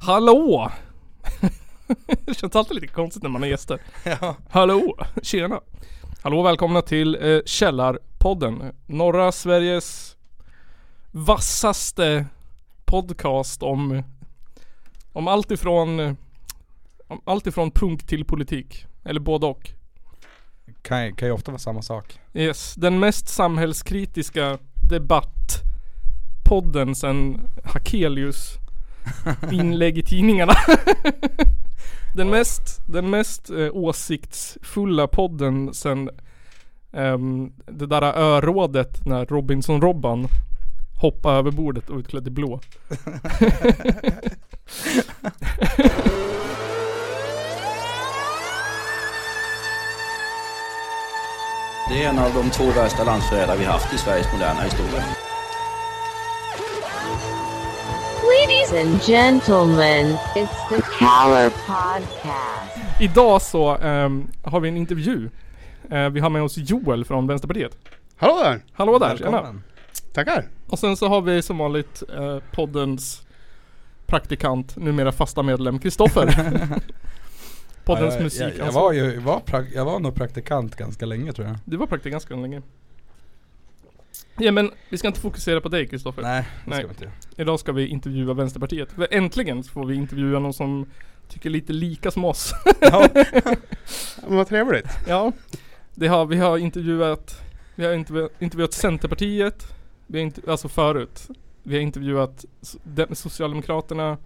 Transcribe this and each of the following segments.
Hallå! det känns alltid lite konstigt när man har gäster. Ja. Hallå! Tjena! Hallå välkomna till eh, Källarpodden. Norra Sveriges vassaste podcast om, om allt ifrån om allt ifrån punk till politik. Eller både och. Kan, kan ju ofta vara samma sak. Yes, den mest samhällskritiska debattpodden sen Hakelius inlägg i tidningarna. den mest, den mest eh, åsiktsfulla podden sen ehm, det där örådet när Robinson-Robban hoppade över bordet och utklädd i blå. Det är en av de två värsta landsförrädare vi haft i Sveriges moderna historia. Ladies and gentlemen, it's the Caller Podcast. Idag så ehm, har vi en intervju. Eh, vi har med oss Joel från Vänsterpartiet. Hallå där! Hallå där, tjena. Tackar! Och sen så har vi som vanligt eh, poddens praktikant, numera fasta medlem, Kristoffer. poddens Ja, jag, musik. jag, jag, var ju, var jag var nog praktikant ganska länge tror jag. Du var praktikant ganska länge. Ja men vi ska inte fokusera på dig Kristoffer. Nej, det Nej. ska vi inte. Idag ska vi intervjua Vänsterpartiet. För Äntligen får vi intervjua någon som tycker lite lika som oss. Ja, Men vad trevligt. ja. Det har, vi har intervjuat, vi har intervjuat, intervjuat Centerpartiet. Vi har inte, alltså förut. Vi har intervjuat Socialdemokraterna.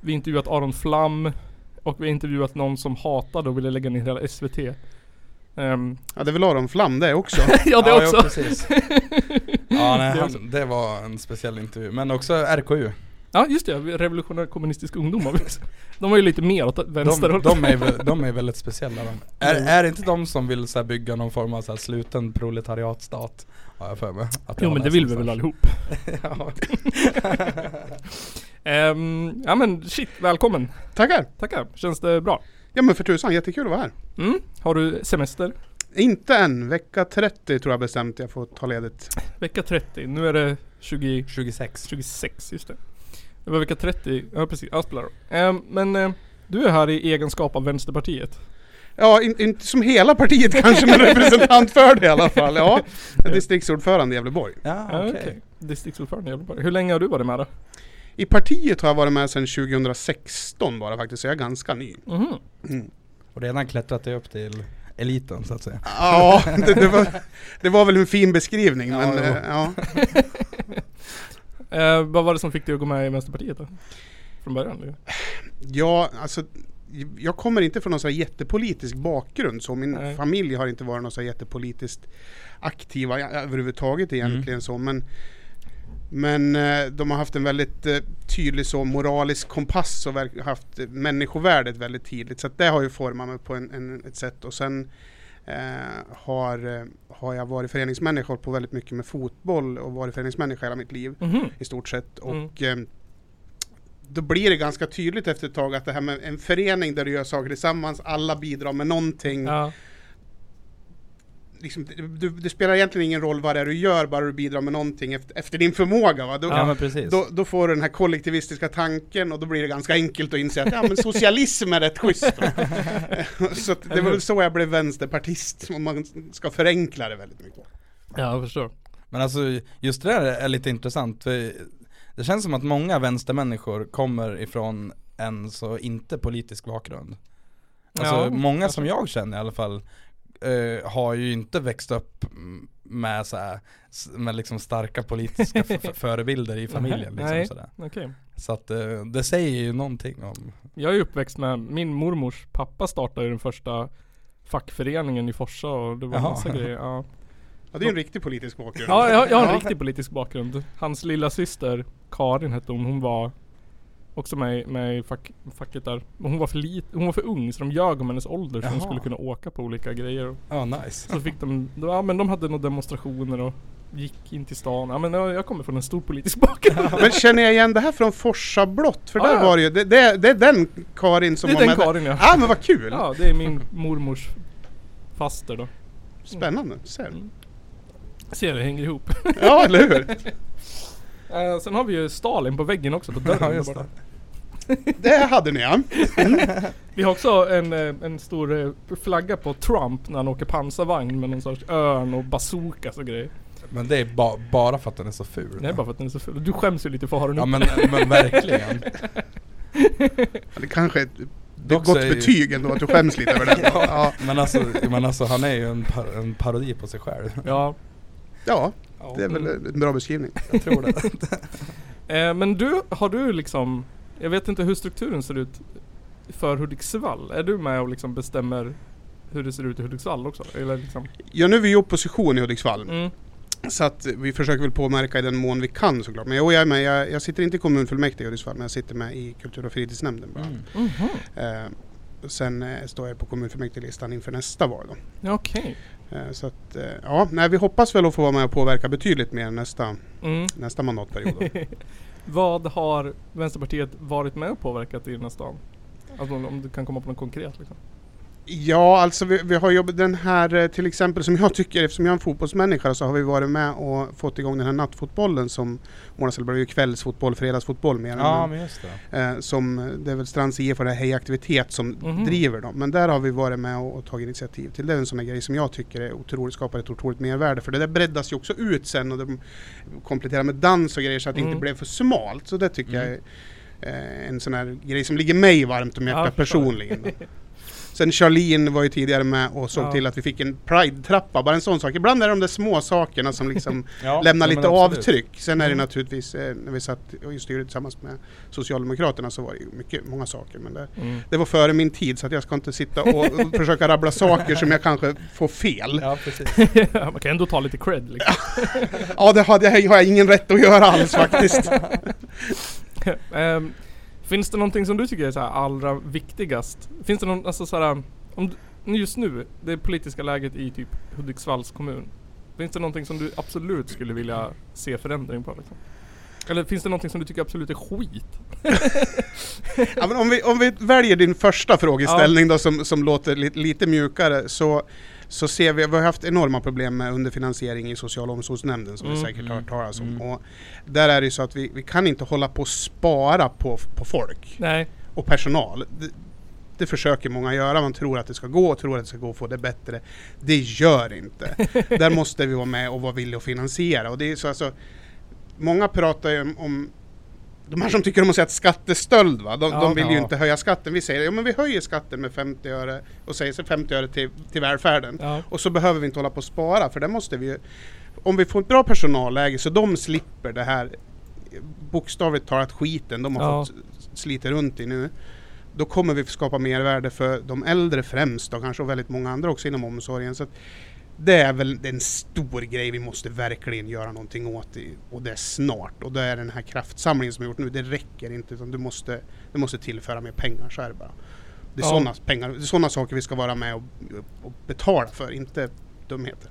Vi har intervjuat Aron Flam. Och vi har intervjuat någon som hatade och ville lägga ner hela SVT. Ehm, Ja det är väl Aron Flam det också. ja det ja, också. Ja, precis. ja nej, han, det var en speciell intervju. Men också RKU. Ja just det, Revolutionär Kommunistisk Ungdom har vi också. De var ju lite mer åt vänster De, de, är, de är väldigt speciella de. Är, är det inte de som vill så här, bygga någon form av så här, sluten proletariatstat? Har jag för mig. Att Jo men har det vill vi väl allihop. Ehm, ja men shit, välkommen. Tackar! Tackar. Känns det bra? Ja men för tusan, jättekul att vara här. Mm. Har du semester? Inte än, vecka 30 tror jag bestämt jag får ta ledigt. Vecka 30. Nu är det 20, 26. 26, just det. Det var vecka 30. Ja precis, ja spelar. Ehm, Men eh, du är här i egenskap av Vänsterpartiet. Ja, in, inte som hela partiet kanske, men representant för det i alla fall. Ja, jag är distriktsordförande i Gävleborg. Ja, okej. Okej. Distriktsordförande i Gävleborg. Hur länge har du varit med då? I partiet har jag varit med sedan 2016 bara faktiskt, så jag är ganska ny. Mhm. Och redan klättrat dig upp till eliten så att säga. Ja, det, det, var, det var väl en fin beskrivning Ja, men eh, ja. Eh, vad var det som fick dig att gå med i Vänsterpartiet då? Från början? liksom? Ja, alltså jag kommer inte från någon så här jättepolitisk bakgrund så min Nej. familj har inte varit någon så här jättepolitiskt aktiva överhuvudtaget egentligen så men men eh, de har haft en väldigt eh, tydlig så moralisk kompass och haft människovärdet väldigt tydligt så det har ju format mig på en, en, ett sätt och sen eh, har, eh, har jag varit föreningsmänniska hållit på väldigt mycket med fotboll och varit föreningsmänniska hela mitt liv Mhm. i stort sett. Mm. Och eh, då blir det ganska tydligt efter ett tag att det här med en förening där du gör saker tillsammans, alla bidrar med någonting. Ja. Liksom, det, det spelar egentligen ingen roll vad det är du gör, bara du bidrar med någonting efter, efter din förmåga. Va? Då, Ja, men precis. då, då får du den här kollektivistiska tanken och då blir det ganska enkelt att inse att ja, men socialism är rätt schysst. så att det var väl så jag blev vänsterpartist, om man ska förenkla det väldigt mycket. ja, jag förstår. Men alltså just det där är lite intressant för Det känns som att många vänstermänniskor kommer ifrån en så inte politisk bakgrund Alltså Ja, många som jag känner i alla fall eh, Har ju inte växt upp med så här, med liksom starka politiska förebilder i familjen liksom Nej. sådär. Okej. Så att eh, det säger ju någonting om Jag är uppväxt med, min mormors pappa startade ju den första fackföreningen i Forsa och det var Jaha. massa grejer. Ja, Ja, det är en riktig politisk bakgrund. ja jag, jag har en Ja. riktig politisk bakgrund. Hans lilla syster Karin hette hon, hon var också med, med i fack, facket där. Men hon var för lit, hon var för ung så de ljög om hennes ålder så hon Jaha. skulle kunna åka på olika grejer. Ja nice Så fick de, ja men de hade några demonstrationer och gick in till stan. Ja men jag, jag kommer från en stor politisk bakgrund. Men känner jag igen det här från Forsa blott? För Ja, där ja. var det ju, det, det, det är den Karin som Det är var den med. Karin ja. Ja men vad kul! Ja det är min mormors faster då. Spännande, ser Mm. Ser det hänger ihop. Ja eller hur? Eh, sen har vi ju Stalin på väggen också på dörren Ja det Det hade ni ja. Vi har också en, eh, en stor eh, flagga på Trump när han åker pansarvagn med någon sorts örn och bazookas och grejer. Men det är ba bara för att den är så ful. Det är bara för att den är så ful. Du skäms ju lite för att ha den Ja uppe. men, men verkligen. Det kanske är ett Dock gott så är ju- betyg ändå att du skäms lite över det. Ja. Men alltså, men alltså han är ju en, par en parodi på sig själv. Ja. Ja, det är väl en bra beskrivning. Jag tror det. Eh, men du, har du liksom, jag vet inte hur strukturen ser ut för Hudiksvall. Är du med och liksom bestämmer hur det ser ut i Hudiksvall också? Eller liksom? Ja nu är vi i opposition i Hudiksvall. Mm. Så att vi försöker väl påverka i den mån vi kan såklart. Men jo, jag är med. Jag, jag sitter inte i kommunfullmäktige i Hudiksvall men jag sitter med i kultur och fritidsnämnden bara. Mm. Mhm. Eh, och sen eh, står jag på kommunfullmäktigelistan inför nästa val Okej. Eh, så att, eh, ja, nej, vi hoppas väl att få vara med och påverka betydligt mer nästa, Mm. nästa mandatperiod. Vad har Vänsterpartiet varit med och påverkat i den här stan? Alltså om du kan komma på något konkret liksom. Ja, alltså vi, vi har jobbat den här eh, till exempel som jag tycker, eftersom jag är en fotbollsmänniska så har vi varit med och fått igång den här nattfotbollen som Månads eller ju kvällsfotboll, fredagsfotboll mer. Ja men, just det. eh, som, eh, det är väl Strands IF och det här Hejaktivitet som Mhm. driver dem. Men där har vi varit med och, och tagit initiativ till. Det är en sån här grej som jag tycker är otroligt, skapar ett otroligt mervärde. För det där breddas ju också ut sen och de kompletterar med dans och grejer så att det Mm. inte blev för smalt. Så det tycker Mm. jag är eh, en sån här grej som ligger mig varmt om Ja, hjärtat förstår. personligen. Sen Charlene var ju tidigare med och såg Ja. till att vi fick en Pride-trappa, bara en sån sak. Ibland är det de där små sakerna som liksom Ja, lämnar ja, lite absolut. avtryck. Sen är det Mm. naturligtvis, eh, när vi satt i styret tillsammans med Socialdemokraterna så var det ju mycket, många saker. Men det, Mm. det var före min tid så att jag ska inte sitta och, och försöka rabbla saker som jag kanske får fel. Ja precis. Man kan ändå ta lite cred liksom. Ja, det hade jag, har jag ingen rätt att göra alls faktiskt. Ehm, finns det någonting som du tycker är så allra viktigast? Finns det någon, alltså så här, om just nu, det politiska läget i typ Hudiksvalls kommun. Finns det någonting som du absolut skulle vilja se förändring på liksom? Eller finns det någonting som du tycker absolut är skit? Ja, men om, vi, om vi väljer din första frågeställning då som, som låter li, lite mjukare så, så ser vi, vi har haft enorma problem med underfinansiering i social och omsorgsnämnden som Mm. vi säkert har hört talas om. Mm. Och där är det ju så att vi, vi kan inte hålla på och spara på, på folk Nej. och personal. Det, det försöker många göra, man tror att det ska gå och tror att det ska gå att få det bättre. Det gör inte. Där måste vi vara med och vara villiga att finansiera. Och det är så alltså, många pratar ju om, om de här som tycker om att säga att skattestöld va, de, Ja, de vill ju ja. inte höja skatten. Vi säger ja men vi höjer skatten med 50 öre och säger så 50 öre till, till välfärden. Ja. Och så behöver vi inte hålla på och spara för det måste vi ju Om vi får ett bra personalläge så de slipper det här bokstavligt talat skiten de har fått slita runt i nu. Då kommer vi skapa mervärde för de äldre främst då, kanske och väldigt många andra också inom omsorgen. Så att det är väl en stor grej vi måste verkligen göra någonting åt i, och det är snart. Och det är den här kraftsamlingen som vi gjort nu, det räcker inte utan du måste, du måste tillföra mer pengar, så är det bara. Det är Ja. sådana saker vi ska vara med och, och betala för, inte dumheter.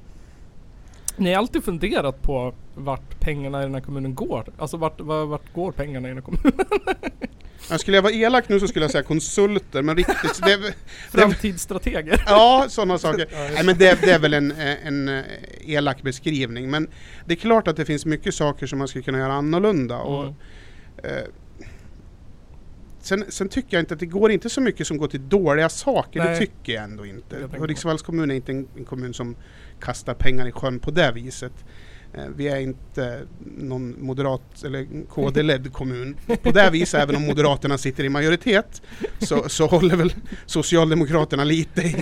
Ni har alltid funderat på vart pengarna i den här kommunen går? Alltså vart, vart, vart går pengarna i den här kommunen? Jag skulle jag vara elak nu så skulle jag säga konsulter, men riktigt... Det, det, Framtidsstrateger? ja, sådana saker. Nej men det, det är väl en, eh, en eh, elak beskrivning. Men det är klart att det finns mycket saker som man skulle kunna göra annorlunda. Och, Mm. eh, sen, sen tycker jag inte att det går inte så mycket som går till dåliga saker. Nej. Det tycker jag ändå inte. Hudiksvalls kommun är inte en, en kommun som kastar pengar i sjön på det viset. Eh, Vi är inte någon moderat eller KD-ledd kommun på det viset, även om Moderaterna sitter i majoritet så, så håller väl Socialdemokraterna lite i,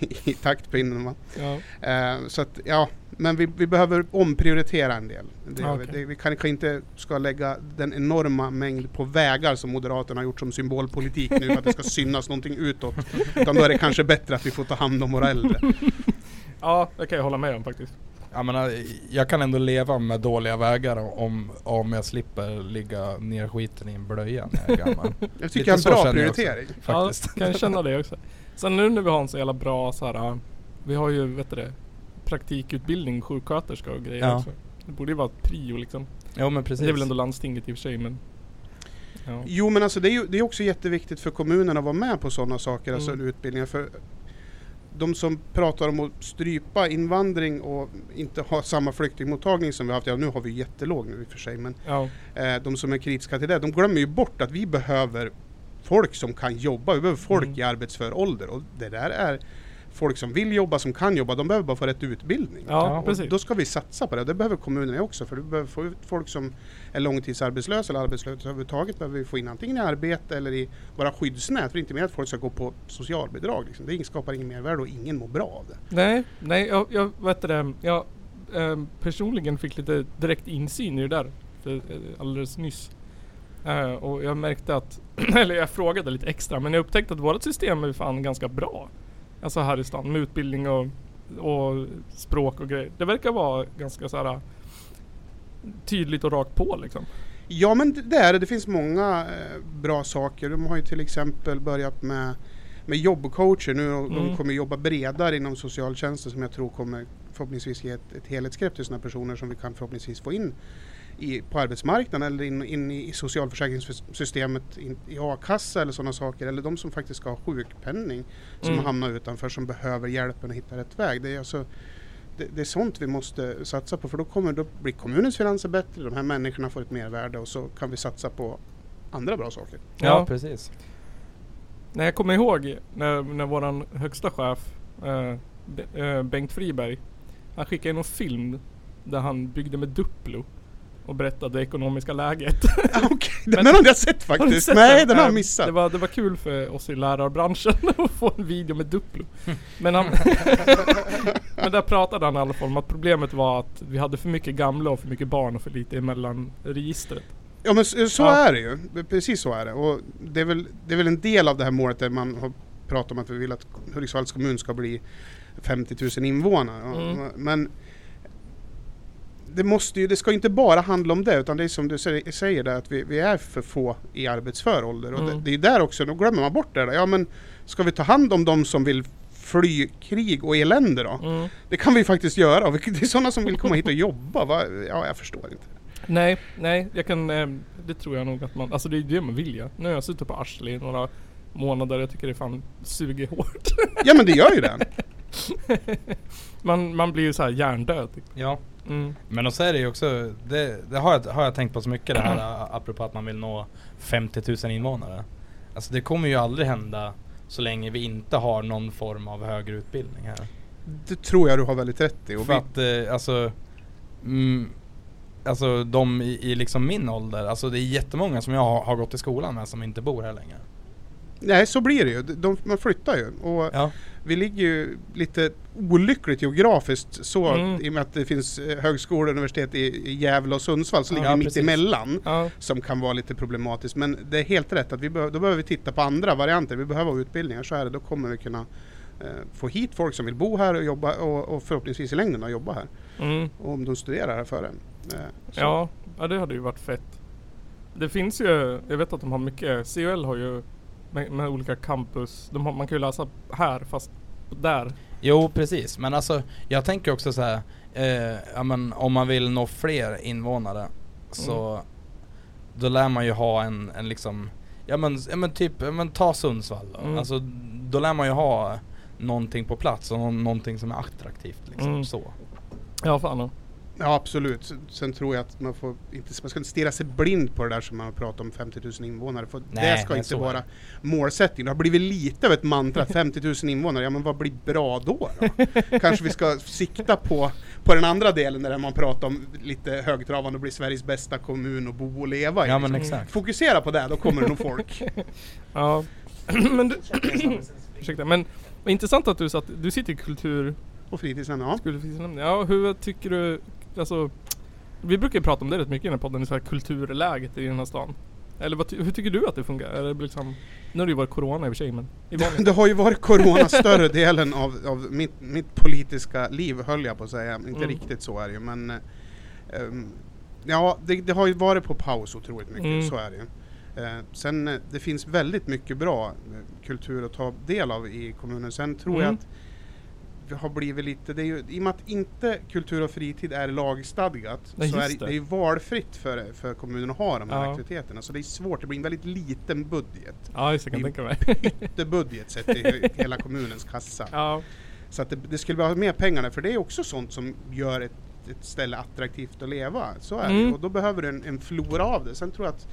i, i taktpinnen. Va? Ja. Eh, så att, ja, men vi, vi behöver omprioritera en del. Det. Okej. det, vi kanske inte ska lägga den enorma mängd på vägar som Moderaterna har gjort som symbolpolitik nu för att det ska synas någonting utåt. Utan då är det kanske bättre att vi får ta hand om våra äldre. ja, det kan jag hålla med om faktiskt. Jag menar, jag kan ändå leva med dåliga vägar om, om jag slipper ligga ner skiten i en blöja när jag är gammal. Jag tycker jag är en bra jag också. prioritering. Faktiskt. Ja, kan jag känna det också. Sen nu när vi har en så jävla bra så här, äh, vi har ju vet du det, praktikutbildning, sjuksköterska och grejer Ja. också. Det borde ju vara prio liksom. Jo men precis. Det är väl ändå landstinget i och för sig men... Ja. Jo men alltså det är ju det är också jätteviktigt för kommunerna att vara med på sådana saker, alltså Mm. utbildningar. För de som pratar om att strypa invandring och inte ha samma flyktingmottagning som vi har haft, ja nu har vi jättelåg nu i och för sig, men Ja. eh, de som är kritiska till det, de glömmer ju bort att vi behöver folk som kan jobba, vi behöver folk Mm. i arbetsför ålder och det där är folk som vill jobba, som kan jobba, de behöver bara få rätt utbildning. Ja, Och precis. Då ska vi satsa på det, det behöver kommunerna också för du behöver få ut folk som är långtidsarbetslösa eller arbetslösa överhuvudtaget behöver vi få in antingen i arbete eller i våra skyddsnät. För det är inte mer att folk ska gå på socialbidrag. Liksom. Det skapar ingen mervärde och ingen mår bra av det. Nej, nej, jag, jag vet det, jag eh, personligen fick lite direkt insyn i det där för, eh, alldeles nyss. Eh, och jag märkte att, eller jag frågade lite extra, men jag upptäckte att vårt system är fan ganska bra. Alltså här i stan med utbildning och, och språk och grejer. Det verkar vara ganska så här tydligt och rakt på liksom. Ja men det- är det. Det finns många eh, bra saker. De har ju till exempel börjat med, med jobbcoacher nu och de Mm. kommer jobba bredare inom socialtjänsten som jag tror kommer förhoppningsvis ge ett, ett helhetsgrepp till sådana personer som vi kan förhoppningsvis få in i, på arbetsmarknaden eller in, in i socialförsäkringssystemet, in, i a-kassa eller sådana saker. Eller de som faktiskt ska ha sjukpenning som Mm. har hamnat utanför som behöver hjälpen att hitta rätt väg. Det är, alltså, det, det är sånt vi måste satsa på för då kommer då blir kommunens finanser bättre, de här människorna får ett mervärde och så kan vi satsa på andra bra saker. Ja, Ja. precis. Nej, jag kommer ihåg när, när våran högsta chef eh, eh, Bengt Friberg Han skickade in en film Där han byggde med Duplo Och berättade det ekonomiska läget Okej, den Men- har jag sett Har faktiskt. sett Nej, den har Eh, jag missat. Det var, det var kul för oss i lärarbranschen att få en video med Duplo Men han Men där pratade han i alla fall om att problemet var att Vi hade för mycket gamla och för mycket barn och för lite emellan registret Ja men så, så Ja. är det ju. Precis så är det. Och det är, väl, det är väl en del av det här målet där man har pratat om att vi vill att Hudiksvalls kommun ska bli 50 000 invånare. Mm. Men det, måste ju, det ska ju inte bara handla om det utan det är som du säger, där att vi, vi är för få i arbetsför ålder. Och Mm. det, det är där också, då glömmer man bort det där. Ja men ska vi ta hand om de som vill fly krig och elände då? mm. Det kan vi faktiskt göra. Det är sådana som vill komma hit och jobba. Va? Ja, jag förstår inte. Nej, nej, jag kan, eh, det tror jag nog att man, alltså det är det man vill ja. Nu har jag suttit på arsle i några månader, jag tycker det fan suger hårt. Ja men det gör ju det. man, man blir ju så här hjärndöd. typ. Ja. Mm. Men och så är det ju också, det, det har, jag, har jag tänkt på så mycket det här apropå att man vill nå 50 000 invånare. Alltså det kommer ju aldrig hända så länge vi inte har någon form av högre utbildning här. Det tror jag du har väldigt rätt i. Och För vi, att eh, alltså, mm, alltså de i, i liksom min ålder, alltså det är jättemånga som jag har, har gått i skolan med som inte bor här längre. Nej, så blir det ju. De, man flyttar ju. Och Ja. vi ligger ju lite olyckligt geografiskt så Mm. i och med att det finns eh, högskolor och universitet i, Gävle och Sundsvall så ligger Ja, vi mitt precis. emellan. Ja, Som kan vara lite problematiskt. Men det är helt rätt att vi då behöver vi titta på andra varianter. Vi behöver utbildningar. Så är det. Då kommer vi kunna eh, få hit folk som vill bo här och jobba och, och förhoppningsvis i längden jobba här. mm. Och om de studerar här före. Eh, ja, ja det hade ju varit fett. Det finns ju, jag vet att de har mycket, CUL har ju med, med olika campus, har, man kan ju läsa här fast där. Jo precis, men alltså jag tänker också så här, eh, ja, men om man vill nå fler invånare så då lär man ju ha en, en liksom, ja men, ja, men typ, ja, men ta Sundsvall då. Mm. Alltså då lär man ju ha någonting på plats och nå- någonting som är attraktivt liksom Mm. så. Ja fan ja. Ja absolut. Sen- tror jag att man får inte, man ska inte stirra sig blind på det där som man har pratat om 50 000 invånare. För Nej, det ska inte så vara målsättningen. Det har blivit lite av ett mantra, 50 000 invånare. Ja men vad blir bra då? då? Kanske vi ska sikta på, på den andra delen där man pratar om lite högtravande och bli Sveriges bästa kommun att bo och leva i. Ja men liksom. exakt. Fokusera på det, då kommer det nog folk. Ja. men du, ursäkta, men intressant att du satt, du sitter i kultur, Och fritidsnämnden, ja. Skolfritidsnämnden. Ja, hur tycker du, alltså Vi brukar ju prata om det rätt mycket i den här podden, så här kulturläget i den här stan. Eller vad, hur tycker du att det funkar? Det liksom, nu har det ju varit corona i och för sig men Det har ju varit Corona större delen av, av mitt, mitt politiska liv höll jag på att säga. Inte Mm. riktigt så är det ju men ehm, Ja, det, det har ju varit på paus otroligt mycket, Mm. så är det ju. Eh, sen eh, det finns väldigt mycket bra eh, kultur att ta del av i kommunen. Sen tror jag Mm. att har blivit lite, det är ju, i och med att inte kultur och fritid är lagstadgat Nej, så är det, det. det är valfritt för, för kommunen att ha de här Ja. aktiviteterna. Så det är svårt, det blir en väldigt liten budget. Ja just det, kan Det- tänka mig. Det budget sett i hela kommunens kassa. ja. Så att det, det skulle vara mer pengar för det är också sånt som gör ett, ett ställe attraktivt att leva. Så är det Mm. ju. Och då behöver du en, en flora av det. Sen tror jag att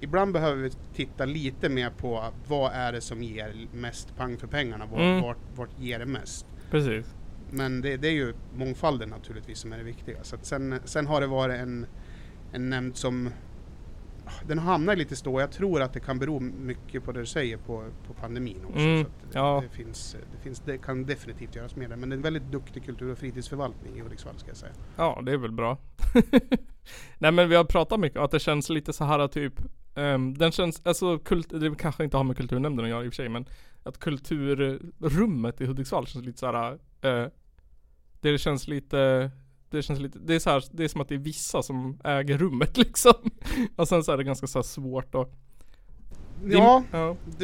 ibland behöver vi titta lite mer på vad är det som ger mest pang för pengarna? Vart, Mm. vart, vart ger det mest? Precis. Men det, det är ju mångfalden naturligtvis som är det viktiga. Så sen, sen har det varit en, en nämnd som den i lite stå. Jag tror att det kan bero mycket på det du säger på, på pandemin också. Mm, det, ja. det, finns, det, finns, det kan definitivt göras mer där. Men det är en väldigt duktig kultur och fritidsförvaltning i Hudiksvall ska jag säga. Ja, det är väl bra. Nej men vi har pratat mycket och att det känns lite så här typ um, Den känns, alltså kult, det kanske inte har med kulturnämnden att göra i och för sig men Att kulturrummet i Hudiksvall känns lite så här. uh, det känns lite det känns lite, det är så här, det är som att det är vissa som äger rummet liksom. Och sen så är det ganska så här svårt att Ja,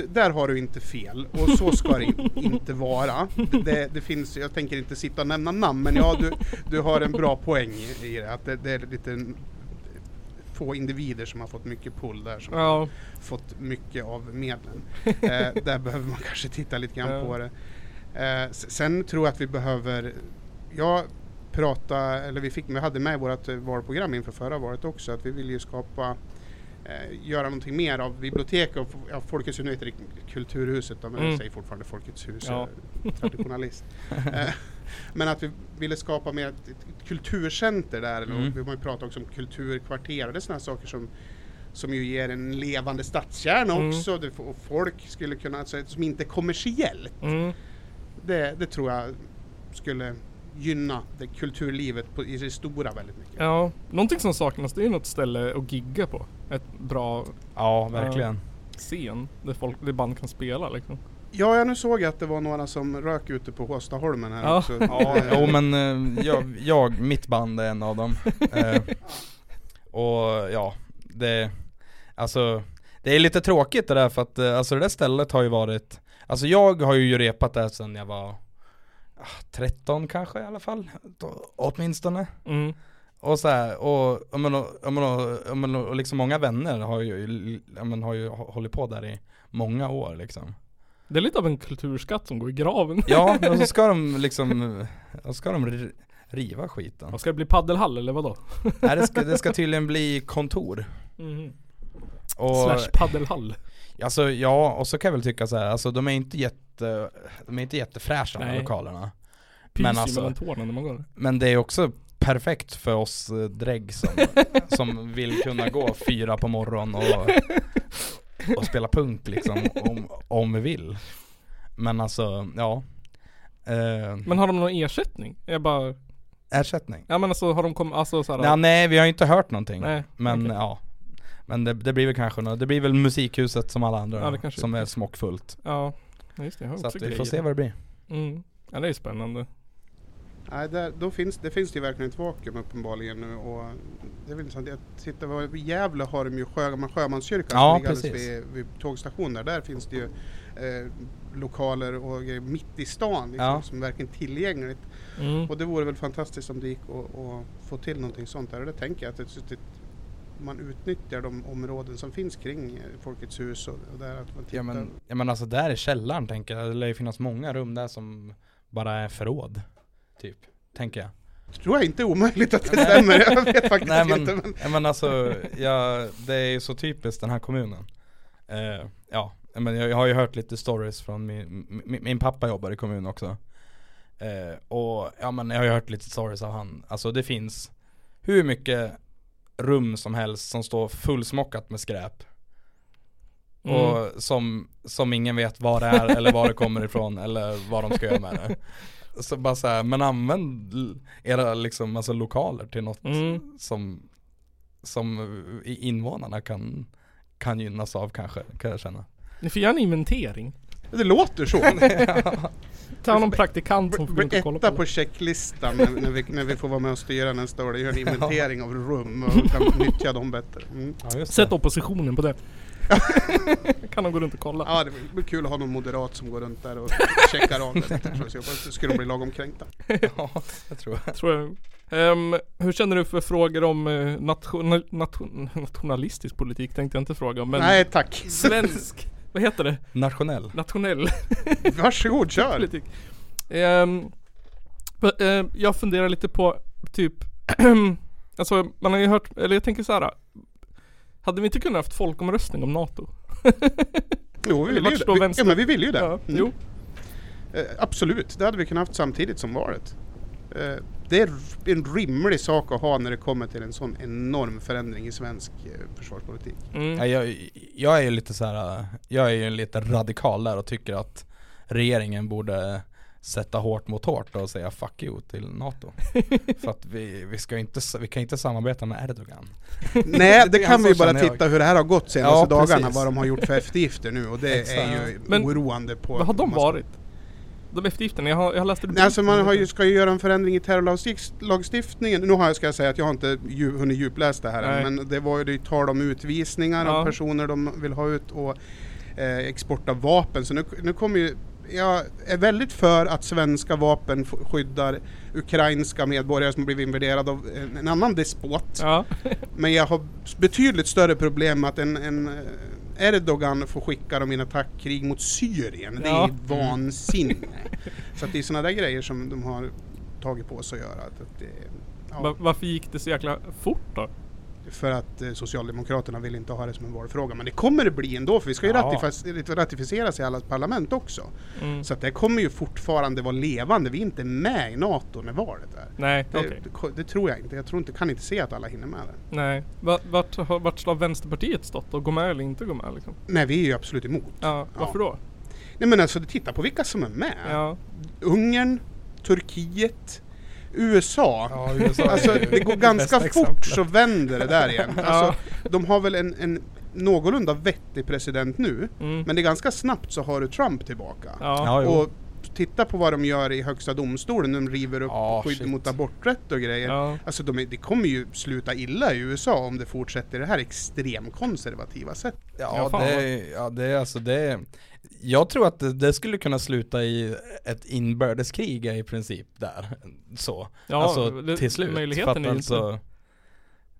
där har du inte fel. Och så ska det in- inte vara. Det, det finns, jag tänker inte sitta och nämna namn, men ja, du, du har en bra poäng i, det. Att det, det är lite få individer som har fått mycket pull där, som har Ja, fått mycket av medlen. Eh, där behöver man kanske titta lite grann Ja. på det. Eh, sen tror jag att vi behöver, jag prata, eller vi, fick, vi hade med i vårt eh, valprogram inför förra valet också, att vi vill ju skapa eh, göra någonting mer av bibliotek och ja, Folkets hus, nu heter det Kulturhuset men Mm. jag säger fortfarande Folkets hus, Ja. jag är traditionalist. eh, men att vi ville skapa mer ett, ett kulturcenter där, Mm. vi har ju pratat också om kulturkvarter och det är sådana saker som som ju ger en levande stadskärna Mm. också, det, och folk skulle kunna, alltså, som inte är kommersiellt. mm, Det, det tror jag skulle gynna det kulturlivet på, i det stora väldigt mycket. ja. Någonting som saknas det är något ställe att gigga på. Ett bra Ja, verkligen. scen där folk, där band kan spela liksom. Ja, jag nu såg jag att det var några som rök ute på Håstaholmen här Ja. också. Ja, jo men eh, jag, jag, mitt band är en av dem. Eh, och ja, det, alltså, det är lite tråkigt det där för att eh, alltså det där stället har ju varit, alltså jag har ju repat där sedan jag var 13 kanske i alla fall, åtminstone. Mm. Och så här, och, och, men, och, och, och, och liksom många vänner har ju, men, har ju hållit på där i många år liksom. Det är lite av en kulturskatt som går i graven. Ja, och så ska de liksom, så ska de ri- riva skiten. Och ska det bli paddelhall eller vadå? Nej det ska, det ska tydligen bli kontor. Mm. Och, Slash paddelhall. alltså ja, och så kan jag väl tycka så här, alltså de är inte jätte, de är inte jättefräscha de här Nej. lokalerna. Pyser Men alltså- mellan tårna när man går. Men det är också perfekt för oss eh, drägg som, som vill kunna gå fyra på morgonen och, och spela punk liksom, om, om vi vill. Men alltså, ja. Eh, Men har de någon ersättning? Jag bara, ersättning? ja men alltså har de kommit, alltså såhär Ja, nej, vi har inte hört någonting. Nej, Men okej. ja. Men det, det blir väl kanske något, det blir väl musikhuset som alla andra Ja, det kanske som är. smockfullt. Ja, just det, jag har Så också att vi grejer. får se vad det blir. Mm. Ja det är spännande. Nej, där, då finns, det finns det ju verkligen ett vakuum uppenbarligen nu och det är väl intressant. Jag tittar, vad- i Gävle har de ju Sjö, Sjömanskyrkan Ja, som ligger precis. vid, vid tågstationen där. Där finns det ju eh, lokaler och grejer mitt i stan liksom, Ja. som är verkligen tillgängligt. Mm. Och det vore väl fantastiskt om det gick att att få till någonting sånt där. Och det tänker jag att det, det, man utnyttjar de områden som finns kring eh, Folkets hus och, och där att man tittar. Ja men, ja men alltså där i källaren tänker jag, det lär ju finnas många rum där som bara är förråd. Typ, tänker jag. tror jag inte är omöjligt att det Nej. stämmer. Jag vet faktiskt Nej men, inte. Men, ja, men alltså, ja, det är ju så typiskt den här kommunen. Ja, ja, men jag, jag har ju hört lite stories från min, min, min pappa jobbar i kommunen också. Eh, och ja men jag har ju hört lite stories av han, alltså det finns hur mycket rum som helst som står fullsmockat med skräp. Mm. Och som, som ingen vet vad det är eller var det kommer ifrån eller vad de ska göra med det. Så bara så här, men använd era liksom, alltså lokaler till något Mm. som, som invånarna kan, kan gynnas av kanske, kan jag känna. Ni får göra en inventering. Det låter så. Ta någon praktikant som får och kolla på på det. checklistan när, när, vi, när vi får vara med och styra nästa år. Det gör en inventering av rum och kan nyttja dem bättre. Mm. Ja, Sätt oppositionen på det. kan de gå runt och kolla. Ja, det blir kul att ha någon moderat som går runt där och checkar av det. skulle de bli lagom kränkta. ja, jag tror jag. Tror jag. Ehm, hur känner du för frågor om eh, national, nation, nationalistisk politik tänkte jag inte fråga om, men Nej tack. svensk, vad heter det? Nationell. Nationell Varsågod, kör. eh, jag funderar lite på typ, alltså man har ju hört, eller jag tänker så här. Hade vi inte kunnat haft folkomröstning om NATO? Jo, vi Eller vill vart ju det. Vi, ja, men vi vill ju det. Ja, Mm. jo. Eh, absolut, det hade vi kunnat haft samtidigt som valet. Eh, det är en rimlig sak att ha när det kommer till en sån enorm förändring i svensk eh, försvarspolitik. Mm. Ja, jag, jag är ju lite så här. jag är ju lite radikal där och tycker att regeringen borde sätta hårt mot hårt och säga fuck you till NATO. För att vi, vi ska inte, vi kan inte samarbeta med Erdogan. Nej, det kan vi bara titta hur det här har gått senaste Ja, dagarna, precis. vad de har gjort för eftergifter nu och det är ju Men oroande på... Vad har de massa- varit? De eftergifterna, jag har, jag har läst Nej, alltså man ju, ska ju göra en förändring i terrorlagstiftningen. Nu har jag, ska jag säga att jag har inte dju, hunnit djupläsa det här Nej. än, men det var ju det tal om utvisningar Ja. av personer de vill ha ut och eh, export av vapen. Så nu, nu kommer ju jag är väldigt för att svenska vapen skyddar ukrainska medborgare som blivit invaderade av en, en annan despot. Ja. Men jag har betydligt större problem med att en, en eh, Erdogan får skicka dem i en attackkrig mot Syrien. Det är vansinne. Så att det är sådana där grejer som de har tagit på sig att göra. Att att det, ja, varför gick det så jäkla fort då? För att eh, Socialdemokraterna vill inte ha det som en valfråga. Men det kommer det bli ändå för vi ska ju Ja. ratificeras i alla parlament också. Mm. Så att det kommer ju fortfarande vara levande. Vi är inte med i NATO när valet är. Nej, Det, okej. det, det tror jag inte. Jag tror inte, kan inte se att alla hinner med det. Nej. Va- Vart, vart har Vänsterpartiet stått och gå med eller inte gå med liksom? Nej, vi är ju absolut emot. Ja, varför då? Nej men alltså titta på vilka som är med. Ja. Ungern, Turkiet, USA. Ja, USA Alltså det går ganska fort exemplet. så vänder det där igen. Ja. Alltså, de har väl en, en någorlunda vettig president nu. Mm. Men det är ganska snabbt så har du Trump tillbaka. Ja. Ja. Och titta på vad de gör i högsta domstolen. De river upp Ja, skydd shit. mot aborträtt och grejer. Ja. Alltså de det kommer ju sluta illa i USA om det fortsätter det här extremkonservativa sättet. Ja, Ja, det, är- ja det är alltså det är, Jag tror att det, det skulle kunna sluta i ett inbördeskrig i princip där. Så. Ja, alltså det- till slut. möjligheten För att är alltså,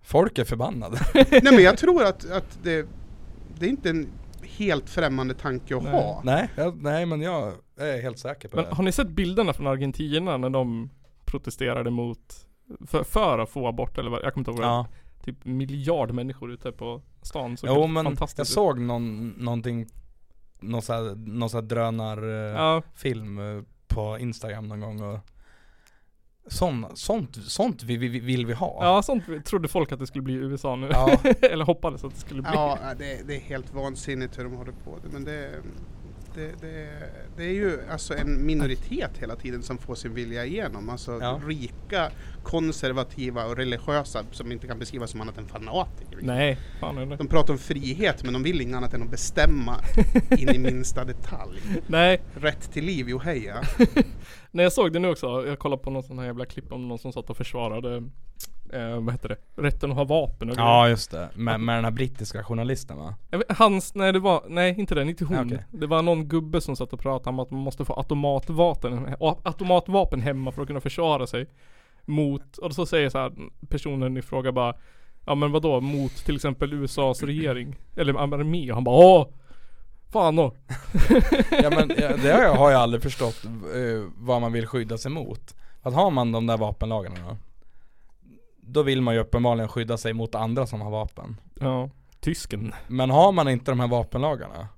Folk är förbannade. Nej men jag tror att, att det, det är inte en helt främmande tanke att Nej. ha. nej, jag, nej men jag är helt säker på Men det. har ni sett bilderna från Argentina när de protesterade mot för, för att få abort eller vad, jag kommer inte ihåg vad Ja. Typ miljard människor ute på stan. Så Jo men fantastiskt jag ut. såg någon, någonting Någon sån här, någon här drönarfilm Ja, eh, på Instagram någon gång och Sån, sånt, sånt vi, vi, vill vi ha. ja, sånt trodde folk att det skulle bli i USA nu. Ja. eller hoppades att det skulle bli. Ja, det, det är helt vansinnigt hur de håller på. Men det, det, det, det är ju alltså en minoritet hela tiden som får sin vilja igenom. Alltså Ja. rika, konservativa och religiösa som inte kan beskrivas som annat än fanatiker. Nej, fan. De pratar om frihet men de vill inget annat än att bestämma in i minsta detalj. Nej, Rätt till liv, jo heja. när jag såg det nu också. Jag kollade på någon sån här jävla klipp om någon som satt och försvarade eh, vad heter det? Rätten att ha vapen och grejer. Ja just det, med, med den här brittiska journalisten va? Jag vet, hans, nej det var, nej inte den, inte hon. Ja, okej. Det var någon gubbe som satt och pratade om att man måste få automatvapen, automatvapen hemma för att kunna försvara sig. Mot, och så säger så här personen i fråga bara Ja men vadå mot till exempel USAs regering? Eller armé? Och han bara åh! Fan då! Ja men ja, det har jag, har jag aldrig förstått eh, vad man vill skydda sig mot. Att har man de där vapenlagarna då? Då vill man ju uppenbarligen skydda sig mot andra som har vapen. Ja, tysken. Men har man inte de här vapenlagarna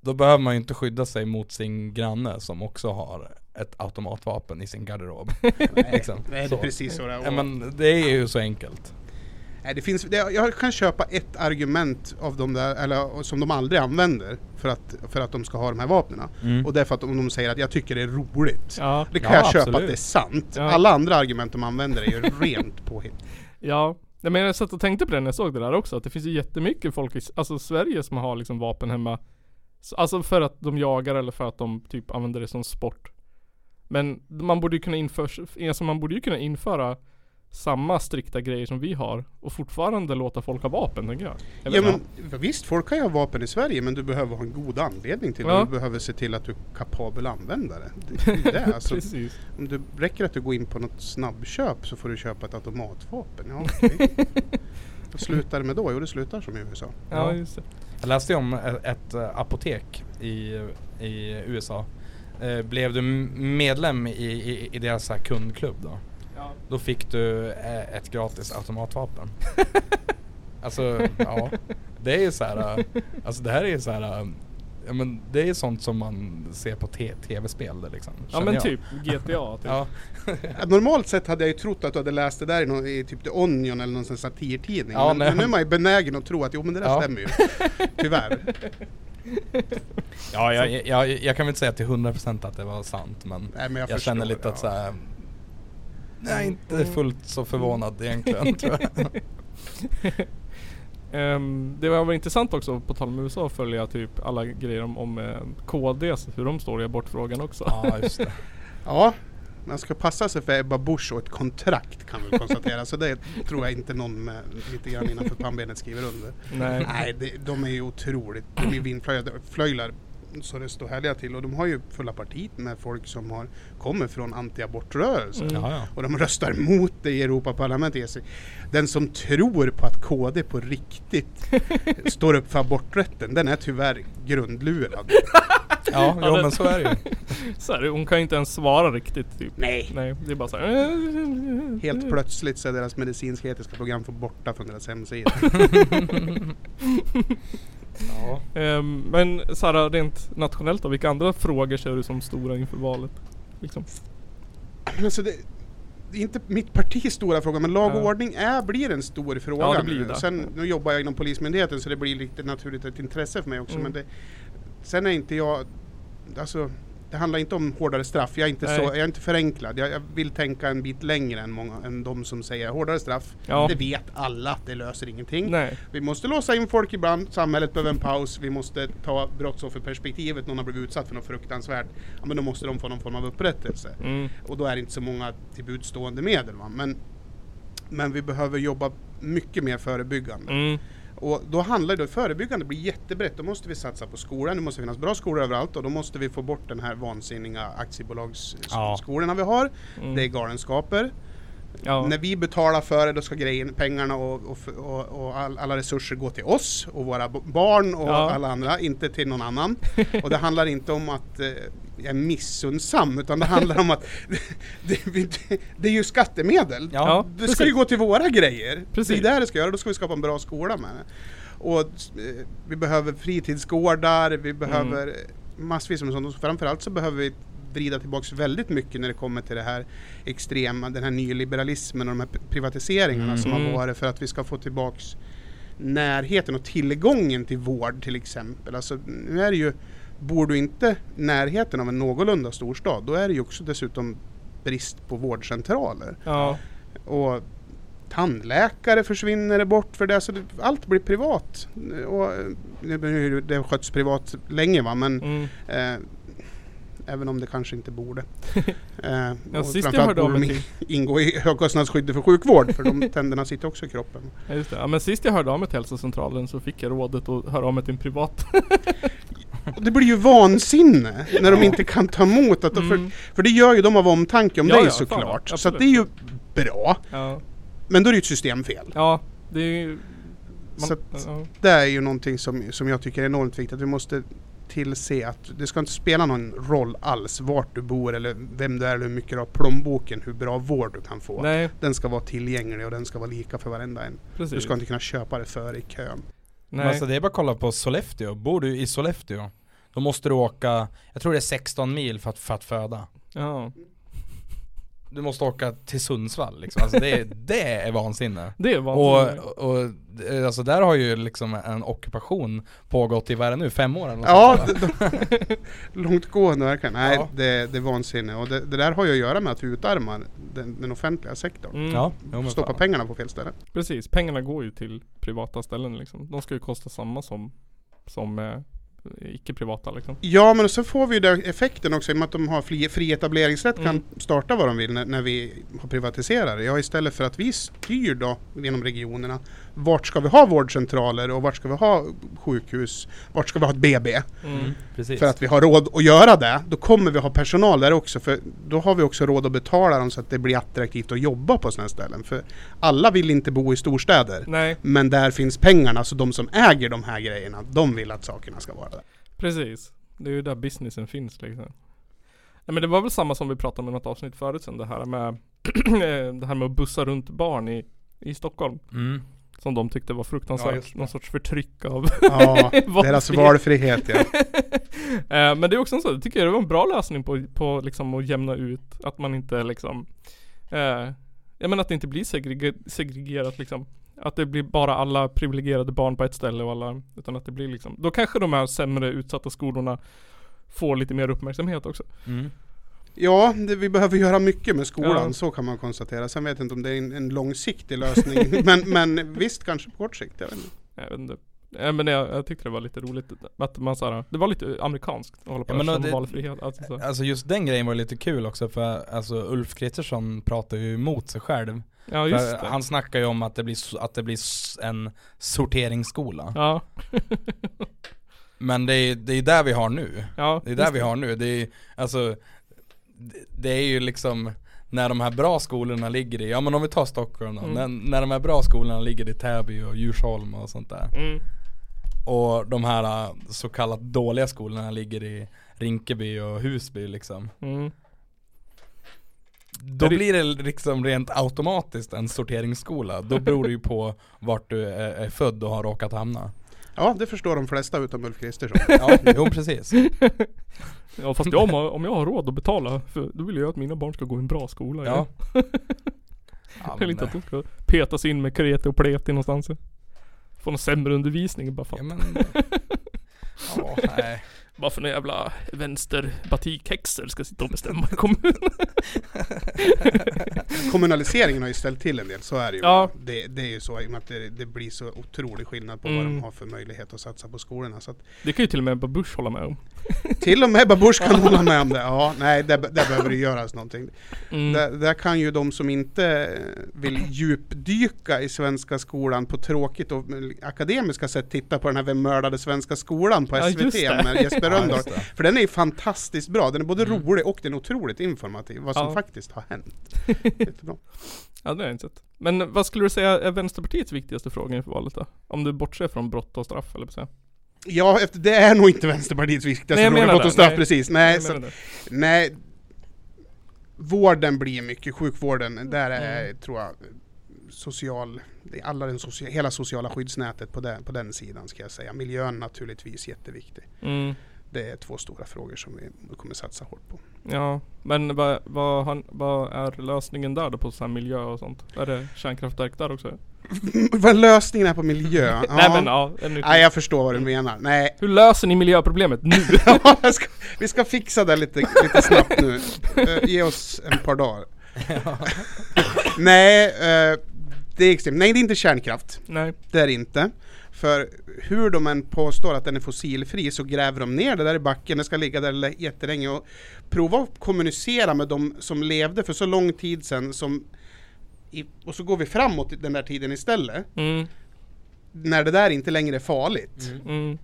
Då behöver man ju inte skydda sig mot sin granne som också har ett automatvapen i sin garderob. liksom. Nej, det är precis så det är. Ja, men det är ju så enkelt. Nej, det finns, det, jag kan köpa ett argument av de där, eller som de aldrig använder för att, för att de ska ha de här vapnen. Mm. Och det är för att de, de säger att jag tycker det är roligt. Ja, Det kan Ja, jag köpa absolut. att det är sant. Ja. Alla andra argument de använder är ju rent påhitt. ja. Nej, men jag satt och tänkte på det när jag såg det där också. Att det finns ju jättemycket folk i alltså Sverige som har liksom vapen hemma. Så, alltså för att de jagar eller för att de typ använder det som sport. Men man borde ju kunna införa, alltså man borde ju kunna införa samma strikta grejer som vi har och fortfarande låta folk ha vapen tänker jag. jag Ja, men, visst, folk kan ju ha vapen i Sverige men du behöver ha en god anledning till det. Ja. Du behöver se till att du är kapabel användare. Det, det är det. Alltså, Precis. om det räcker att du går in på något snabbköp så får du köpa ett automatvapen. Ja, okej. Vad slutar det med då? Jo, det slutar som i USA. Ja, Ja. just det. Jag läste om ett, ett apotek i, i USA. Eh, blev du medlem i, i, i deras kundklubb då? Ja. Då fick du eh, ett gratis automatvapen. alltså, ja. Det är ju så här. eh, Alltså det här är ju så här. eh, Ja men det är sånt som man ser på tv-spel det liksom. Ja men jag. typ GTA typ. Ja. Normalt sett hade jag ju trott att du hade läst det där i, någon, i typ The Onion eller någon sån satirtidning. Ja, men, nej. men nu är man ju benägen att tro att jo men det där Ja. stämmer ju. Tyvärr. Ja, jag, jag, jag kan väl inte säga till 100% att det var sant men Nej, men jag jag, känner lite att ja. så här. Jag är inte fullt så förvånad egentligen tror jag. Ehm, det var väl intressant också på tal om USA att följa typ alla grejer om, om eh, KD, hur de står i abortfrågan också. Ja just det. Ja, man ska passa sig för Ebba Busch och ett kontrakt kan vi konstatera. Så det tror jag inte någon med lite grann innanför pannbenet skriver under. Nej. Nej, det, de är ju otroligt, de är vindflöjlar så det står härliga till och de har ju fulla partiet med folk som har, kommer från antiabortrörelsen. Mm. Ja, ja. Och de röstar mot det i Europaparlamentet. Den som tror på att KD på riktigt står upp för aborträtten, den är tyvärr grundlurad. Ja, det- men så är det ju. Så här, hon kan ju inte ens svara riktigt typ. Nej. Nej, det är bara så här. Helt plötsligt så är deras medicinsk-etiska program för borta från deras hemsida. Ja. Ehm, men Sara, rent nationellt då, vilka andra frågor ser du som stora inför valet? Liksom. Alltså det, det är inte mitt partis stora fråga, men lag och Ja. ordning är, blir en stor fråga Ja, det blir det. Sen, nu jobbar jag inom Polismyndigheten så det blir lite naturligt ett intresse för mig också. Mm. Men det, sen är inte jag, alltså det handlar inte om hårdare straff. Jag är inte, så, jag är inte förenklad. Jag, jag vill tänka en bit längre än, många, än de som säger hårdare straff. Ja. Det vet alla att det löser ingenting. Nej. Vi måste låsa in folk ibland, samhället behöver en paus, vi måste ta brottsofferperspektivet, någon har blivit utsatt för något fruktansvärt. Ja men då måste de få någon form av upprättelse. Mm. Och då är det inte så många till budstående medel. Va? Men, men vi behöver jobba mycket mer förebyggande. Mm. Och då handlar det, förebyggande blir jättebrett. Då måste vi satsa på skolan, det måste finnas bra skolor överallt och då måste vi få bort den här vansinniga aktiebolagsskolorna vi har. Mm. Det är galenskaper. Ja. När vi betalar för det då ska grejen, pengarna och, och, och, och all, alla resurser gå till oss och våra barn och Ja. alla andra, inte till någon annan. och det handlar inte om att eh, jag är missundsam utan det handlar om att det, det, det är ju skattemedel. Ja, det ska ju precis. gå till våra grejer. Precis. Det är det det ska göra, då ska vi skapa en bra skola med det. Och eh, vi behöver fritidsgårdar, vi behöver Mm. massvis med sånt. Och framförallt så behöver vi vrida tillbaks väldigt mycket när det kommer till det här extrema, den här nyliberalismen och de här privatiseringarna som har Mm. varit för att vi ska få tillbaks närheten och tillgången till vård till exempel. Alltså, nu är det ju, bor du inte närheten av en någorlunda storstad, då är det ju också dessutom brist på vårdcentraler. Ja. Och tandläkare försvinner bort för det, så det, allt blir privat. Och, eh, det, det skötts privat länge va, men Mm. eh, även om det kanske inte borde. Eh, Ja, sist jag hörde borde de ingå i högkostnadsskyddet för sjukvård för de tänderna sitter också i kroppen. ja, just det. Ja, men sist jag hörde av mig till hälsocentralen så fick jag rådet att höra av mig till en privat. Och det blir ju vansinne när de inte kan ta emot att för, Mm. för det gör ju de av omtanke om Ja, dig ja, fan, såklart. så absolut. att det är ju bra. Ja. Men då är det ju ett systemfel. Ja, det är ju... Så att-. Det är ju någonting som, som jag tycker är enormt viktigt. Att vi måste tillse att det ska inte spela någon roll alls vart du bor eller vem du är eller hur mycket du har plånboken, hur bra vård du kan få. Nej, Den ska vara tillgänglig och den ska vara lika för varenda en. precis. Du ska inte kunna köpa det före i kön. Nej. Men alltså det är bara att kolla på Sollefteå. Bor du i Sollefteå, då måste du åka, jag tror det är 16 mil för att, för att föda. Ja. Du måste åka till Sundsvall liksom. Alltså det, det är vansinne. Det är vansinnigt. Och, och eh, alltså där har ju liksom en ockupation pågått i vad är det nu, fem år eller Ja, långtgående verkligen. Nej, Ja. det, det är vansinne. Och det, det där har ju att göra med att vi utarmar den, den offentliga sektorn. Mm. Ja, jo, Stoppa pengarna på fel ställe. Precis, pengarna går ju till privata ställen liksom. De ska ju kosta samma som, som eh, icke-privata liksom. Ja men så får vi ju den effekten också i och med att de har fri, fri etableringsrätt kan Mm. starta vad de vill när, när vi har privatiserat det. Ja istället för att vi styr då genom regionerna vart ska vi ha vårdcentraler och vart ska vi ha sjukhus, vart ska vi ha ett BB? Mm. Precis. För att vi har råd att göra det, då kommer vi ha personal där också för då har vi också råd att betala dem så att det blir attraktivt att jobba på sådana ställen. För alla vill inte bo i storstäder. Nej, Men där finns pengarna, så de som äger de här grejerna, de vill att sakerna ska vara där. precis. Det är ju där businessen finns liksom. Nej men det var väl samma som vi pratade om i något avsnitt förut sen det här med det här med att bussa runt barn i, i Stockholm. Mm. Som de tyckte var Ja, fruktansvärt. det. Någon sorts förtryck av Ja, deras Valfrihet. ja. Eh, Men det är också en sån, jag tycker det var en bra lösning på, på liksom att jämna ut att man inte liksom eh, Jag menar att det inte blir segrege- segregerat liksom Att det blir bara alla privilegierade barn på ett ställe och alla Utan att det blir liksom Då kanske de här sämre utsatta skolorna Får lite mer uppmärksamhet också Mm. Ja, det, vi behöver göra mycket med skolan, Ja. så kan man konstatera. Sen vet jag inte om det är en, en långsiktig lösning. men, men visst, kanske på kort sikt. Jag vet inte. Jag vet inte Ja, men jag, jag tyckte det var lite roligt att man såhär, det var lite amerikanskt att hålla på Ja, med men det- valfrihet alltså, så. Alltså just den grejen var lite kul också för alltså Ulf Kristersson pratar ju emot sig själv. Ja just För det han snackar ju om att det blir, att det blir en sorteringsskola. Ja, Men det är, det är där vi har nu. ja Det är där vi har nu. Det är alltså det- är ju liksom när de här bra skolorna ligger i, ja men om vi tar Stockholm då, Mm. när, när de här bra skolorna ligger i Täby och Djursholm och sånt där mm. Och de här äh, så kallat dåliga skolorna ligger i Rinkeby och Husby liksom Mm. Då det- blir det liksom rent automatiskt en sorteringsskola. Då beror det ju på vart du är, är född och har råkat hamna. Ja, det förstår de flesta utom Ulf Kristersson. Ja, jo precis. Ja fast jag, om jag- om jag har råd att betala för, då vill jag att mina barn ska gå i en bra skola Ja. ja. Jag vill inte att det- de ska petas in med kreti och pleti någonstans Få någon sämre undervisning bara för, ja, men, ja, nej. Bara för några jävla vänster batikhäxor ska sitta och bestämma i kommunen Kommunaliseringen har ju ställt till en del, så är det ju. Ja. Det, det är ju så i och med att det, det blir så otrolig skillnad på vad Mm. de har för möjlighet att satsa på skolorna. Så att Det kan ju till och med Busch hålla med om till och med Babush kan hålla med om det. Ja, nej, där, där behöver det göras någonting. mm. Där, där kan ju de som inte vill djupdyka i svenska skolan på tråkigt och akademiska sätt titta på den här Vem mördade svenska skolan på Ja, SVT det. med Jesper Ja, Rönndahl. det. För den är ju fantastiskt bra. Den är både Mm. rolig och den är otroligt informativ. Vad som Ja. faktiskt har hänt. Jättebra. Ja det har jag inte sett Men vad skulle du säga är Vänsterpartiets viktigaste fråga inför valet då? Om du bortser från brott och straff eller så Ja, efter, det är nog inte Vänsterpartiets viktigaste fråga. och straff, Nej. precis. Nej, så, nej. Vården blir mycket, sjukvården, där är, Mm. tror jag, social, det är alla den socia, hela sociala skyddsnätet på den, på den sidan ska jag säga. Miljön naturligtvis jätteviktig. Mm. Det är två stora frågor som vi kommer satsa hårt på. Ja, men vad, vad, vad är lösningen där då på så miljö och sånt? Är det kärnkraftverk där också? Vad lösningen är på miljö? Ja. Nej men ja, Nej, jag förstår vad du menar. Nej, Hur löser ni miljöproblemet nu? Ja, ska, vi ska fixa det lite, lite snabbt nu. Eh, ge oss en par dagar. Nej, eh, det är extremt. Nej, det är inte kärnkraft. Nej. Det är det inte. För hur de än påstår att den är fossilfri så gräver de ner det där i backen, det ska ligga där lä- jättelänge och prova att kommunicera med de som levde för så lång tid sedan som i, och så går vi framåt den där tiden istället. Mm. När det där inte längre är farligt. Mm.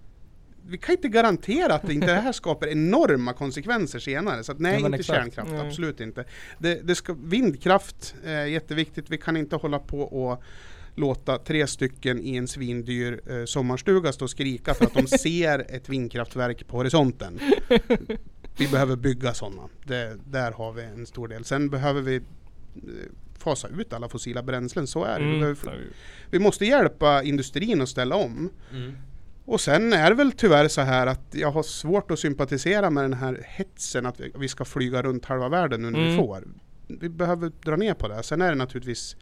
Vi kan inte garantera att det inte det här skapar enorma konsekvenser senare. Så att nej, Ja, inte exakt. kärnkraft. Nej. Absolut inte. Det, det ska, vindkraft är jätteviktigt. Vi kan inte hålla på och låta tre stycken i en svindyr eh, sommarstuga stå och skrika för att de ser ett vindkraftverk på horisonten. Vi behöver bygga sådana. Där har vi en stor del. Sen behöver vi eh, fasa ut alla fossila bränslen. Så är det. Vi, Mm. vi måste hjälpa industrin att ställa om. Mm. Och sen är det väl tyvärr så här att jag har svårt att sympatisera med den här hetsen att vi- vi ska flyga runt halva världen nu när vi Mm. får. Vi behöver dra ner på det. Sen är det naturligtvis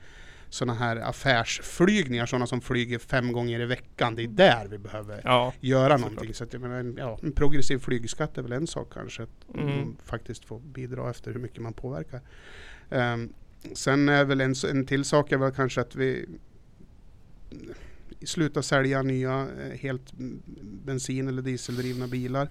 sådana här affärsflygningar, sådana som flyger fem gånger i veckan. Det är där vi behöver Ja. göra någonting. Så att menar, en- ja, en progressiv flygskatt är väl en sak kanske. Att Mm. faktiskt få bidra efter hur mycket man påverkar. Ehm, sen är väl en, en till sak är väl kanske att vi sluta sälja nya eh, helt bensin eller dieseldrivna bilar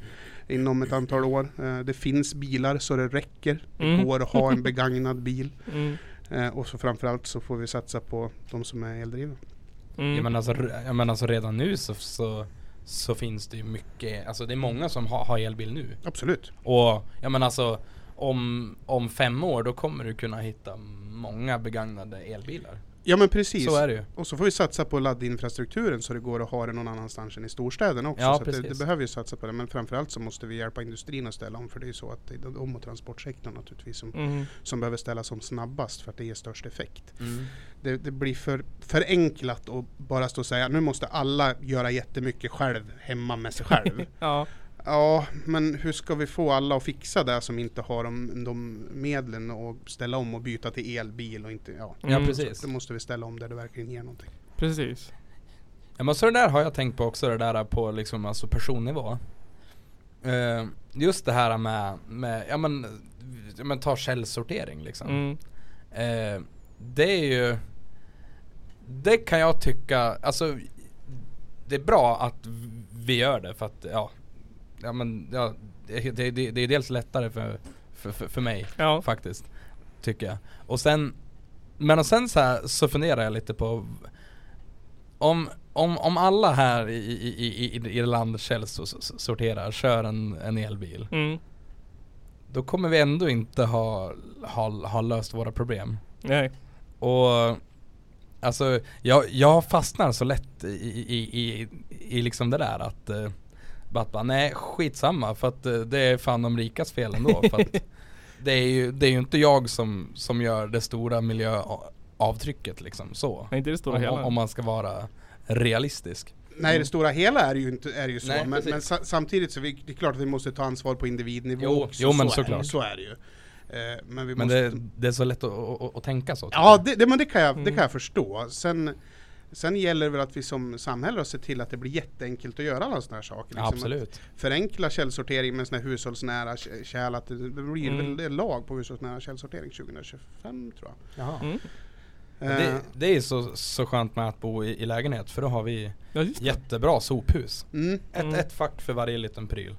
inom ett antal år. Eh, det finns bilar så det räcker. Det Mm. går att ha en begagnad bil. Mm. Eh, och så framförallt så får vi satsa på de som är eldrivna. Mm. Ja, men alltså, ja, men alltså redan nu så, så, så finns det ju mycket, alltså det är många som har, har elbil nu. Absolut. Och ja men alltså om, om fem år då kommer du kunna hitta många begagnade elbilar. Ja men precis. Så är det ju. Och så får vi satsa på laddinfrastrukturen så det går att ha det någon annanstans än i storstäderna också. Ja, så att det, det behöver ju satsa på det. Men framförallt så måste vi hjälpa industrin att ställa om. För det är ju så att det är de och transportsektorn naturligtvis som, Mm. som behöver ställas om snabbast för att det ger störst effekt. Mm. Det, det blir för förenklat att bara stå och säga nu måste alla göra jättemycket själv hemma med sig själv. Ja. Ja, men hur ska vi få alla att fixa det som inte har de, de medlen och ställa om och byta till elbil och inte, ja. Ja Mm. precis. Då måste vi ställa om där det verkligen ger någonting. Precis. Ja men så det där har jag tänkt på också det där på liksom alltså personnivå. Eh, just det här med, med ja men, ja men ta källsortering liksom. Mm. Eh, det är ju Det kan jag tycka, alltså Det är bra att vi gör det för att ja Ja men ja, det, det, det, är dels lättare för, för, för, för mig Ja. faktiskt Tycker jag Och sen Men och sen så, här, så funderar jag lite på Om, om, om alla här i, i, i, i, i landet källsorterar, kör en, en elbil Mm. Då kommer vi ändå inte ha, ha, ha löst våra problem Nej. och Alltså jag, jag fastnar så lätt i, i, i, i, liksom det där att uh, att bara, nej skitsamma för att eh, det är fan de rikas fel ändå för att det är ju, det är ju inte jag som, som gör det stora miljöavtrycket liksom så. Nej, inte det stora Om, hela. om man ska vara realistisk. Nej, det stora hela är det ju inte är det ju så. Nej, men men sa, samtidigt så vi, det är klart att vi måste ta ansvar på individnivå Jo, också. jo, men så Är såklart. det, så är det ju. Eh, men vi Men måste... det, det är så lätt att, att, att, tänka så. Ja, det, det, men det kan, jag, det Mm. kan jag förstå. Sen, sen gäller det väl att vi som samhälle sett till att det blir jätteenkelt att göra alla sådana här saker. Liksom absolut. Förenkla källsortering med sådana här hushållsnära kärl. Att det blir Mm. väl lag på hushållsnära källsortering 2025 tror jag. Jaha. Mm. Eh, Det, det är så, så skönt med att bo i, i lägenhet för då har vi Ja, jättebra sophus. mm. Ett, Mm. ett fack för varje liten pryl.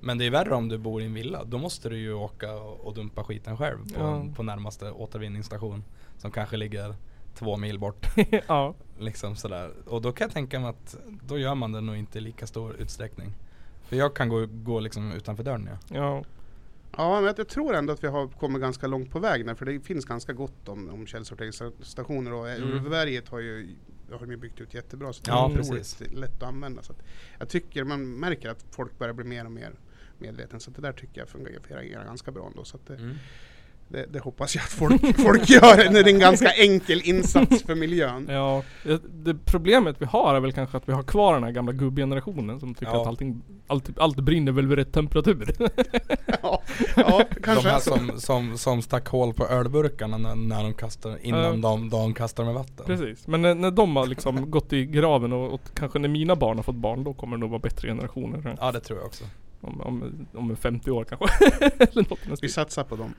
Men det är värre om du bor i en villa. Då måste du ju åka och, och dumpa skiten själv på, Ja. på närmaste återvinningsstation. Som kanske ligger två mil bort. ja. liksom sådär. Och då kan jag tänka mig att då gör man det nog inte i lika stor utsträckning. För jag kan gå, gå liksom utanför dörren ja. Ja. Ja, men jag, tror ändå att vi har kommit ganska långt på väg där, för det finns ganska gott om, om källsorteringsstationer och Mm. Urberget har ju har de byggt ut jättebra så det Ja, är precis. lätt att använda. Så att jag tycker man märker att folk börjar bli mer och mer medveten så att det där tycker jag fungerar ganska bra ändå. Så att det, Mm. Det, det hoppas jag att folk, folk gör. Det är en ganska enkel insats för miljön. Ja, det, det problemet vi har är väl kanske att vi har kvar den här gamla gubbgenerationen som tycker Ja. att allting, allt, allt brinner väl vid rätt temperatur. Ja, ja kanske De här som, som, som stack hål på ölburkarna när, när de kastar, innan Ja. de, de kastar med vatten. Precis, men när, när de har liksom gått i graven och, och kanske när mina barn har fått barn, då kommer det nog vara bättre generationer. Ja det tror jag också. Om, om, om en 50 år kanske. Eller något Vi satsar på dem.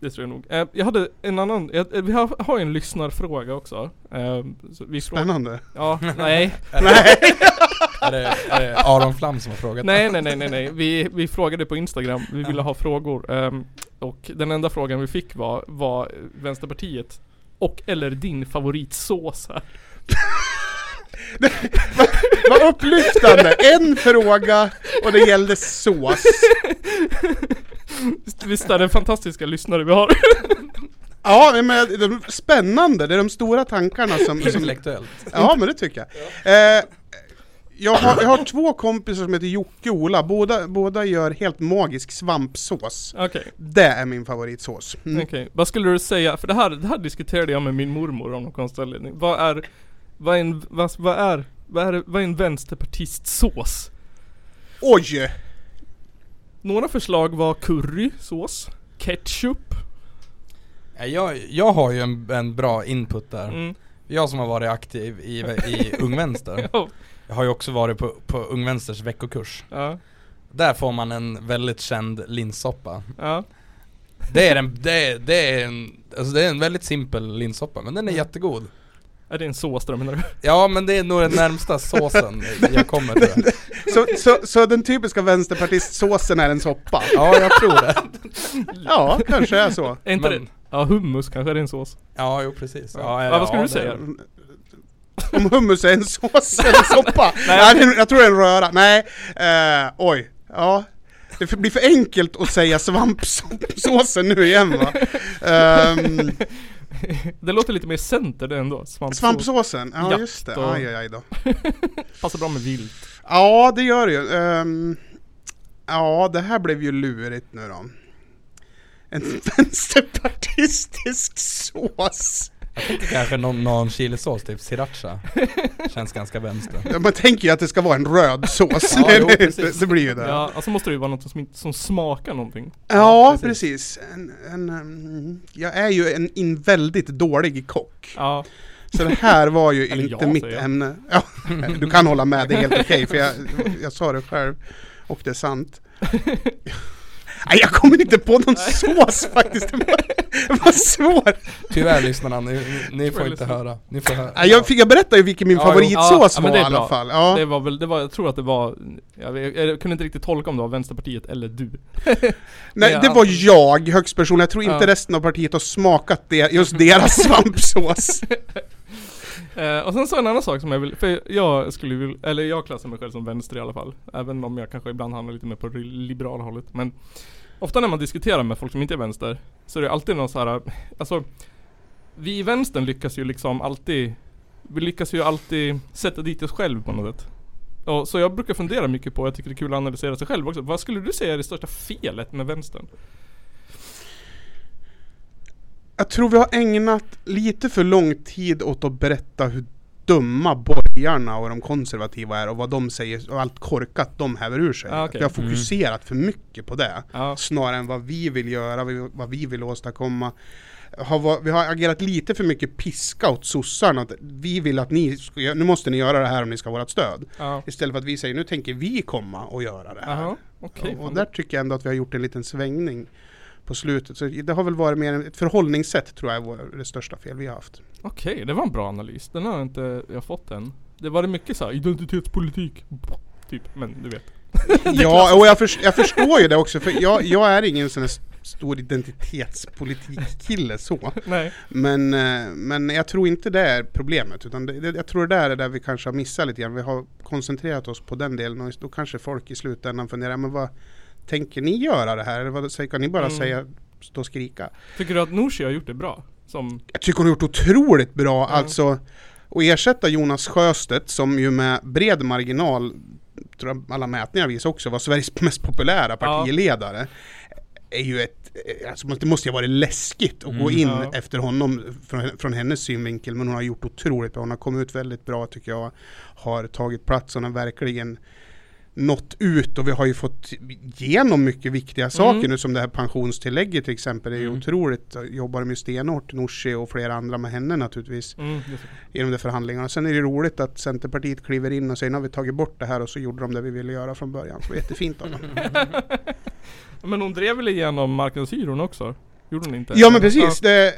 Det tror jag nog. Eh, jag hade en annan, jag, eh, vi har, har en lyssnarfråga också. Eh, vi frågar- Spännande. Ja, nej. Nej. Är det, är det Aron Flam som har frågat? Nej nej nej nej nej. Vi, vi frågade på Instagram, vi ville ha frågor. ehm, och den enda frågan vi fick var, var Vänsterpartiet och eller din favoritsås här. Vad upplyftande! En fråga och det gällde sås. Visst- är det fantastiska lyssnare vi har? Ja, men det är spännande. Det är de stora tankarna som... Intellektuellt. ja, men det tycker jag. Eh, jag, har, jag har två kompisar som heter Jocke och Ola. Båda, båda gör helt magisk svampsås. Okej, Det är min favoritsås. Mm. okej. Vad skulle du säga, för det här, det här diskuterade jag med min mormor om någon konstig anledning. Vad är, vad är en, vad, vad är, vad är, vad är en vänsterpartistsås? Oj! Några förslag var currysås, ketchup. Ja, Jag, jag har ju en, en bra input där. Mm. Jag som har varit aktiv i, i Ung Vänster. Ja, Jag har ju också varit på, på Ung Vänsters veckokurs. ja, Där får man en väldigt känd linssoppa. ja. Det är en, det är, det är en, alltså det är en väldigt simpel linssoppa men den är jättegod. Är det en sås då menar du? Ja men det är nog den närmsta såsen jag kommer till. Så, så, så den typiska vänsterpartistsåsen är en soppa? Ja jag tror det. Ja, kanske är så. Är inte Men- det? Ja hummus kanske är en sås. Ja jo precis. Ja, vad skulle du det- säga? Om hummus är en sås eller en soppa? Nej, det- jag tror det är en röra. Nej, eh, oj. Ja. Det blir för enkelt att säga svampsåsen nu igen va? Ehm, Det låter lite mer center det ändå. Svampsås. svampsåsen, ja Jakt just det. och- Aj, aj, då. Passar bra med vilt. Ja, det gör det ju. Ehm, ja, det här blev ju lurigt nu då. En vänsterpartistisk sås. Kanske någon, någon chilisås, typ sriracha. Känns ganska vänster. Ja, Man tänker ju att det ska vara en röd sås. Ja, jo, det, det blir ju det. Ja, alltså måste det ju vara något som, som smakar någonting. Ja, precis. precis. En, en, um, jag är ju en, en väldigt dålig kock. Ja, Så det här var ju Eller inte jag, mitt jag. ämne. Ja, du kan hålla med, det är helt okej för jag, jag sa det själv. Och det är sant. Nej, jag kommer inte på någon sås faktiskt. Det var, det var svårt. Tyvärr lyssnarna, ni, ni får inte höra. Ni får höra. Nej, Jag, fick, jag berättade ju vilken min Ja, favoritsås Ja, var det i alla fall. Ja. det var väl, det var, jag tror att det var, jag, jag, jag kunde inte riktigt tolka om det var Vänsterpartiet eller du. Nej, Ja, det var jag högst personligen. Jag tror inte Ja. resten av partiet har smakat det, just deras svampsås. Eh, och sen så en annan sak som jag vill, för jag skulle vilja, eller jag klassar mig själv som vänster i alla fall. Även om jag kanske ibland hamnar lite mer på det liberala hållet. Men ofta när man diskuterar med folk som inte är vänster, så är det alltid någon så här, alltså vi i vänstern lyckas ju liksom alltid, vi lyckas ju alltid sätta dit oss själv på något sätt. Och, så jag brukar fundera mycket på, jag tycker det är kul att analysera sig själv också. Vad skulle du säga är det största felet med vänstern? Jag tror vi har ägnat lite för lång tid åt att berätta hur dumma borgarna och de konservativa är och vad de säger och allt korkat de häver ur sig. Ah, okej. Vi har fokuserat för mycket på det. Ja. Snarare än vad vi vill göra, vad vi- vill åstadkomma. Har, vi har agerat lite för mycket piska åt sossarna. Att vi vill att ni, ska, nu måste ni göra det här om ni ska ha vårt stöd. Ja. Istället för att vi säger, nu tänker vi komma och göra det här. Okej. och, och där tycker jag ändå att vi har gjort en liten svängning på slutet. Så det har väl varit mer ett förhållningssätt tror jag är det största fel vi har haft. Okej, det var en bra analys. Den har jag inte jag fått än. Det var det mycket så här, identitetspolitik. Typ, men du vet. ja, och jag, förs- jag förstår ju det också för jag, jag är ingen sån här st- stor identitetspolitik-kille så. Nej. Men, eh, men jag tror inte det är problemet utan det, jag tror det där är där vi kanske har missat lite grann. Vi har koncentrerat oss på den delen och då kanske folk i slutändan funderar, men vad tänker ni göra det här? Eller vad, kan ni bara Mm. säga, stå och skrika? Tycker du att Nooshi har gjort det bra? Som, Jag tycker hon har gjort otroligt bra, Ja. alltså att ersätta Jonas Sjöstedt som ju med bred marginal, tror jag alla mätningar visar också, var Sveriges mest populära partiledare. Är ju ett, eh, alltså det måste ju ha varit läskigt att gå in Ja. efter honom från, från hennes synvinkel, men hon har gjort otroligt bra. Hon har kommit ut väldigt bra tycker jag, har tagit plats, hon har verkligen nått ut och vi har ju fått igenom mycket viktiga saker Mm. nu som det här pensionstillägget till exempel är ju Mm. otroligt. Jag jobbar med stenhårt, Nooshi och flera andra med henne naturligtvis mm, det. i de förhandlingarna. Sen är det roligt att Centerpartiet kliver in och säger nu har vi tagit bort det här och så gjorde de det vi ville göra från början. Så det var jättefint av dem. Men hon drev väl igenom marknadshyrorna också? Gjorde hon inte? Ja men precis, det,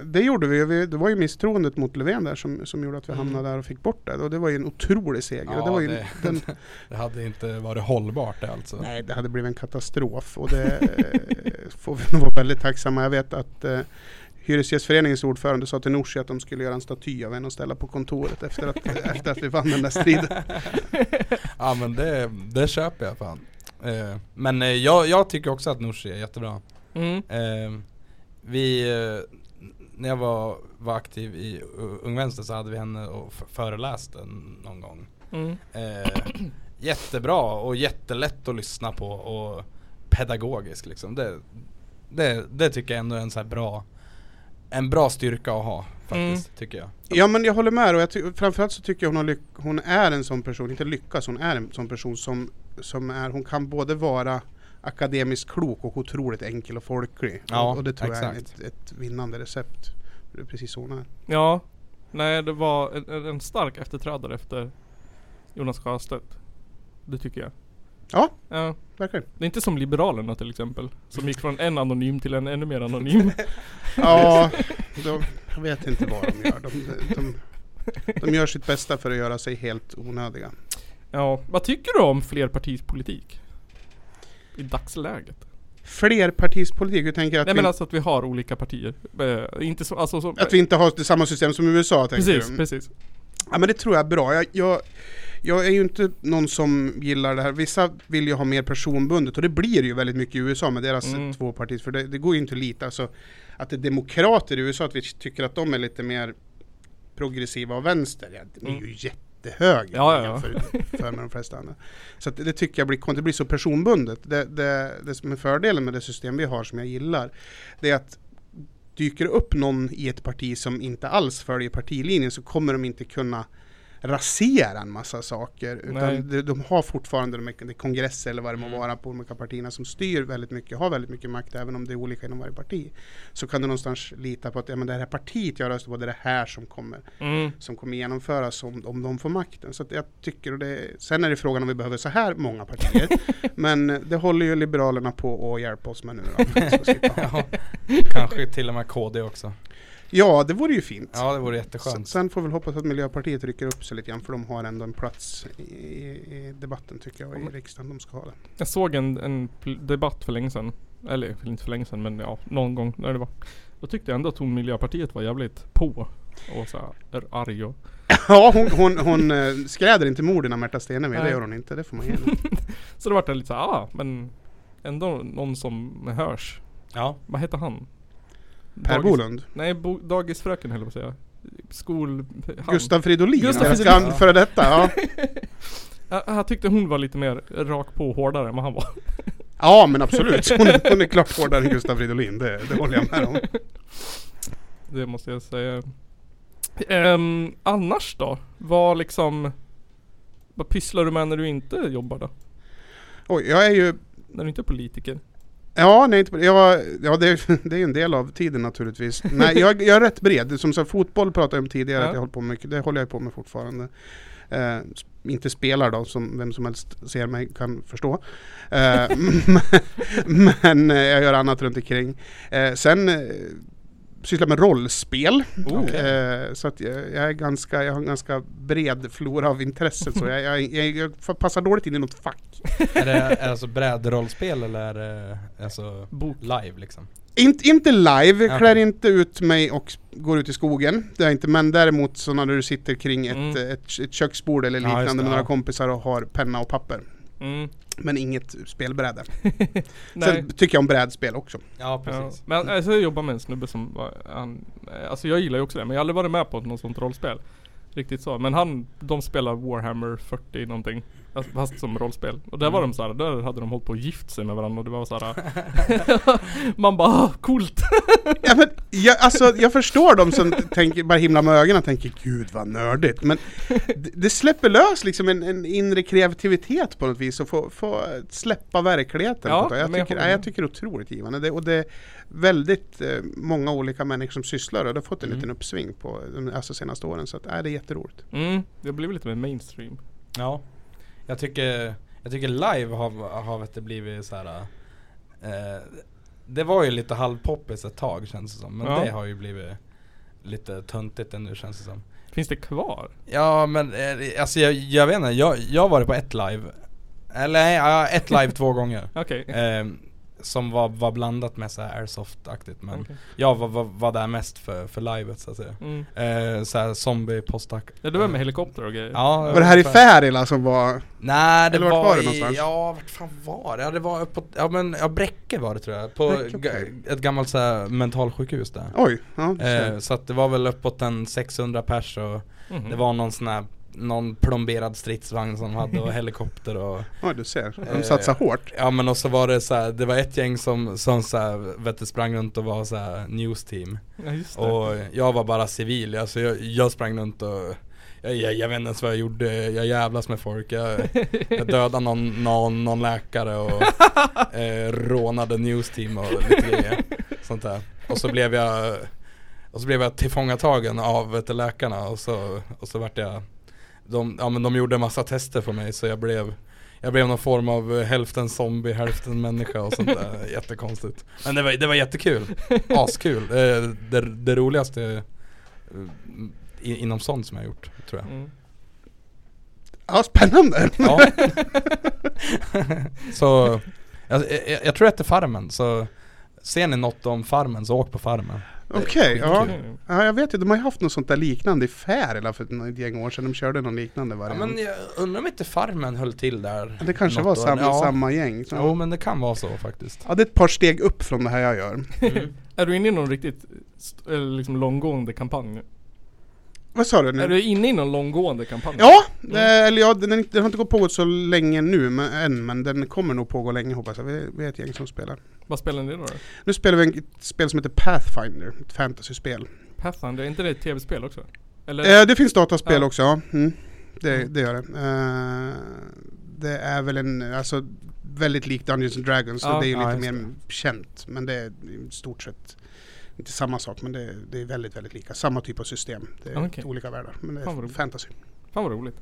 eh, det gjorde vi. vi. Det var ju misstroendet mot Löfven där som, som gjorde att vi Mm. hamnade där och fick bort det. Och det var ju en otrolig seger. Ja, det var ju det- Den, Det hade inte varit hållbart det alltså. nej, det hade blivit en katastrof och det eh, får vi nog vara väldigt tacksamma. Jag vet att eh, Hyresgästföreningens ordförande sa till Nooshi att de skulle göra en staty av henne och ställa på kontoret efter att, efter att vi vann den där striden. Ja men det, det köper jag fan. Eh, men eh, jag, jag tycker också att Nooshi är jättebra. Mm. Eh, vi, när jag var, var aktiv i Ung Vänster så hade vi henne och föreläste någon gång. Mm. Eh, jättebra och jättelätt att lyssna på och pedagogisk liksom. Det, det, det tycker jag ändå är en så här bra En bra styrka att ha faktiskt, tycker jag. Ja men jag håller med och jag ty- framförallt så tycker jag hon, hon är en sån person, inte lyckas, hon är en sån person som, som är, hon kan både vara akademiskt klok och otroligt enkel och folklig. Ja, och, och det tror jag är exakt. ett, ett vinnande recept. Det är precis så hon är. Ja. Nej, det var en, en- en stark efterträdare efter Jonas Sjöstedt. Det tycker jag. Ja, Ja. verkligen. Det är inte som Liberalerna till exempel. Som gick från en anonym till en ännu mer anonym. Ja, de, jag vet inte vad de gör. De, de, De gör sitt bästa för att göra sig helt onödiga. Ja, vad tycker du om flerpartispolitik? I dagsläget? Flerpartispolitik, du tänker att, Nej vi, men alltså att vi har olika partier. Eh, inte så, alltså så, att vi inte har samma system som USA tänker Precis, du? precis. Ja men det tror jag är bra. Jag, jag, jag är ju inte någon som gillar det här. Vissa vill ju ha mer personbundet och det blir ju väldigt mycket i USA med deras Mm. två partier. För det, det går ju inte att lita. Alltså, att det är demokrater i USA, att vi tycker att de är lite mer progressiva och vänster. Ja, de är ju jättehöga Ja, ja, ja. för med de flesta andra. Så det, tycker jag blir, det blir så personbundet. Det, det, det som är fördelen med det system vi har som jag gillar, det är att dyker upp någon i ett parti som inte alls följer partilinjen så kommer de inte kunna rasera en massa saker. Utan de, de har fortfarande de, kongresser eller vad det må Mm. vara på olika partierna som styr väldigt mycket, har väldigt mycket makt även om det är olika inom varje parti. Så kan du någonstans lita på att ja, men det här partiet jag röstar på, det är det här som kommer, Mm. som kommer genomföras om, om de får makten. Så jag tycker, och det, sen är det frågan om vi behöver så här många partier. men det håller ju Liberalerna på att hjälpa oss med nu då. Ja, kanske till och med KD också. Ja, det vore ju fint. Ja, det vore jätteskönt. sen får vi väl hoppas att Miljöpartiet rycker upp sig lite grann för de har ändå en plats i, i, debatten tycker jag i riksdagen. De ska ha det. Jag såg en, en debatt för länge sedan. Eller inte för länge sedan men ja, någon gång när det var. Då tyckte jag ändå att hon Miljöpartiet var jävligt på. Och så här, arg och... Ja, hon, hon, hon eh, skräder inte morden av Märta Stenevi, det gör hon inte. Det får man ge. Så då vart det lite så här, ah men ändå någon som hörs. Ja, Vad heter han? Per Dagis- Bolund. Nej, bo, dagisfröken höll jag på att säga. Skol... Han. Gustav Fridolin, Gustav Fridolin, ja. före detta. Ja. Jag, tyckte hon var lite mer rak på hårdare än vad han var. ja, men absolut. Hon, är- hon är klart hårdare än Gustav Fridolin, det, det håller jag med om. Det måste jag säga. Ehm, annars då? Vad liksom... Vad pysslar du med när du inte jobbar då? Oj, jag är ju När du inte är politiker? Ja, nej, inte, ja, ja det, är- det är en del av tiden naturligtvis. Nej, jag, jag är rätt bred. Som sagt, fotboll pratade jag om tidigare, Ja. att jag håller på mycket. Det håller jag på med fortfarande. Eh, inte spelar då, som vem som helst ser mig kan förstå. Eh, men men eh, jag gör annat runt omkring. Eh, sen eh, sysslar med rollspel. Oh. Eh, så att jag, jag är ganska, jag har en ganska bred flora av intressen. så jag, jag, jag, jag passar dåligt in i något fack. är det, är alltså brädrollspel eller är det alltså Bok. live liksom? Inte, inte live, jag klär inte ut mig och går ut i skogen. Det är inte, men däremot så när du sitter kring ett, Mm. ett, ett köksbord eller Ja, liknande det, med några ja. kompisar och har penna och papper. Mm. Men inget spelbräde. Nej. Sen tycker jag om brädspel också. Ja, Ja. precis. Men alltså, jag jobbar med en snubbe som var, han, alltså jag gillar ju också det men jag har aldrig varit med på något sånt rollspel. Riktigt så. Men han, de spelar Warhammer 40 någonting. Fast som rollspel. Och där var Mm. de såhär, där hade de hållit på att gift sig med varandra och det var såhär Man bara "Ah, coolt! Ja, men jag, alltså, jag förstår de som tänker, bara himla med ögonen och tänker Gud vad nördigt. Men det, det släpper lös liksom en, en inre kreativitet på något vis och få, få släppa verkligheten. Ja, på det. jag, jag tycker, jag med. tycker det är otroligt givande. Det, och det är väldigt eh, många olika människor som sysslar och det har fått en Mm. liten uppsving på de alltså, senaste åren. Så att, nej, det är jätteroligt. Mm, det blev lite mer mainstream. Ja. Jag tycker, jag tycker live har, har vet du, blivit så här. Eh, det var ju lite halvpoppis ett tag känns det som. Men Ja. det har ju blivit lite töntigt nu känns det som. Finns det kvar? Ja men eh, alltså jag, jag vet inte, jag, jag har varit på ett live. Eller nej, ett live två gånger. Okej. Eh, som var, var blandat med så här airsoft-aktigt men Okej. jag var, var, var där mest för, för livet så att säga. Mm. Eh, så här zombie postack Ja, det var med helikopter och grejer. Ja, Var det här i Färila som var... Nej det Eller vart var, var det i, någonstans? ja vart fan var det? Ja det var uppåt, ja men, ja Bräcke var det tror jag. På ett gammalt så här, mentalsjukhus där. Oj, ja. Eh, så att det var väl uppåt en 600 pers och Mhm. det var någon sån här någon plomberad stridsvagn som de hade och helikopter och Oj, du ser. De Eh, satsar hårt. Ja men och så var det så här, det var ett gäng som, som så här, vet du, sprang runt och var så här news team Ja just det. Och jag var bara civil, alltså jag, jag sprang runt och jag, jag, jag vet inte ens vad jag gjorde, jag jävlas med folk. Jag, jag dödade någon, någon, någon läkare och eh, rånade news team och lite grejer. Sånt där. Och så blev jag Och så blev jag tillfångatagen av vet läkarna. Och så, och så vart jag de, ja, men de gjorde massa tester på mig. Så jag blev jag blev någon form av hälften zombie, hälften människa och sånt där, jättekonstigt. Men det var, det var jättekul, askul. Eh, det, det roligaste eh, i, inom sånt som jag har gjort, tror jag. Mm. Ja, spännande! Ja. så, jag, jag, jag tror att det är Farmen, så ser ni något om Farmen så åk på Farmen. Okej, ja. Okej. ja. Jag vet ju, de har ju haft något sånt där liknande i Färila för ett gäng år sedan. De körde någon liknande Ja, variant. men jag undrar om inte Farmen höll till där det kanske var samma, ja. samma gäng. Så. Jo men det kan vara så faktiskt. Ja, det är ett par steg upp från det här jag gör. Är du inne i någon riktigt liksom långgående kampanj nu? Vad sa du nu? Är du inne i någon långgående kampanj? Ja, det, eller ja, den, den har inte gått pågått så länge nu men, än, men den kommer nog pågå länge hoppas jag. Vi, vi är ett gäng som spelar. Vad spelar ni då? då? Nu spelar vi ett spel som heter Pathfinder, ett fantasyspel. Pathfinder, är inte det ett tv-spel också? Eller? Eh, det finns dataspel Ja. också, ja. Mm. Det, Mm. det gör det. Eh, det är väl en, alltså väldigt likt Dungeons and Dragons, så Ja, det är ju lite mer känt. Men det är i stort sett inte samma sak, men det, är- det är väldigt, väldigt lika. Samma typ av system. Det är Okej. olika världar, men det är fantasy. Fan vad roligt.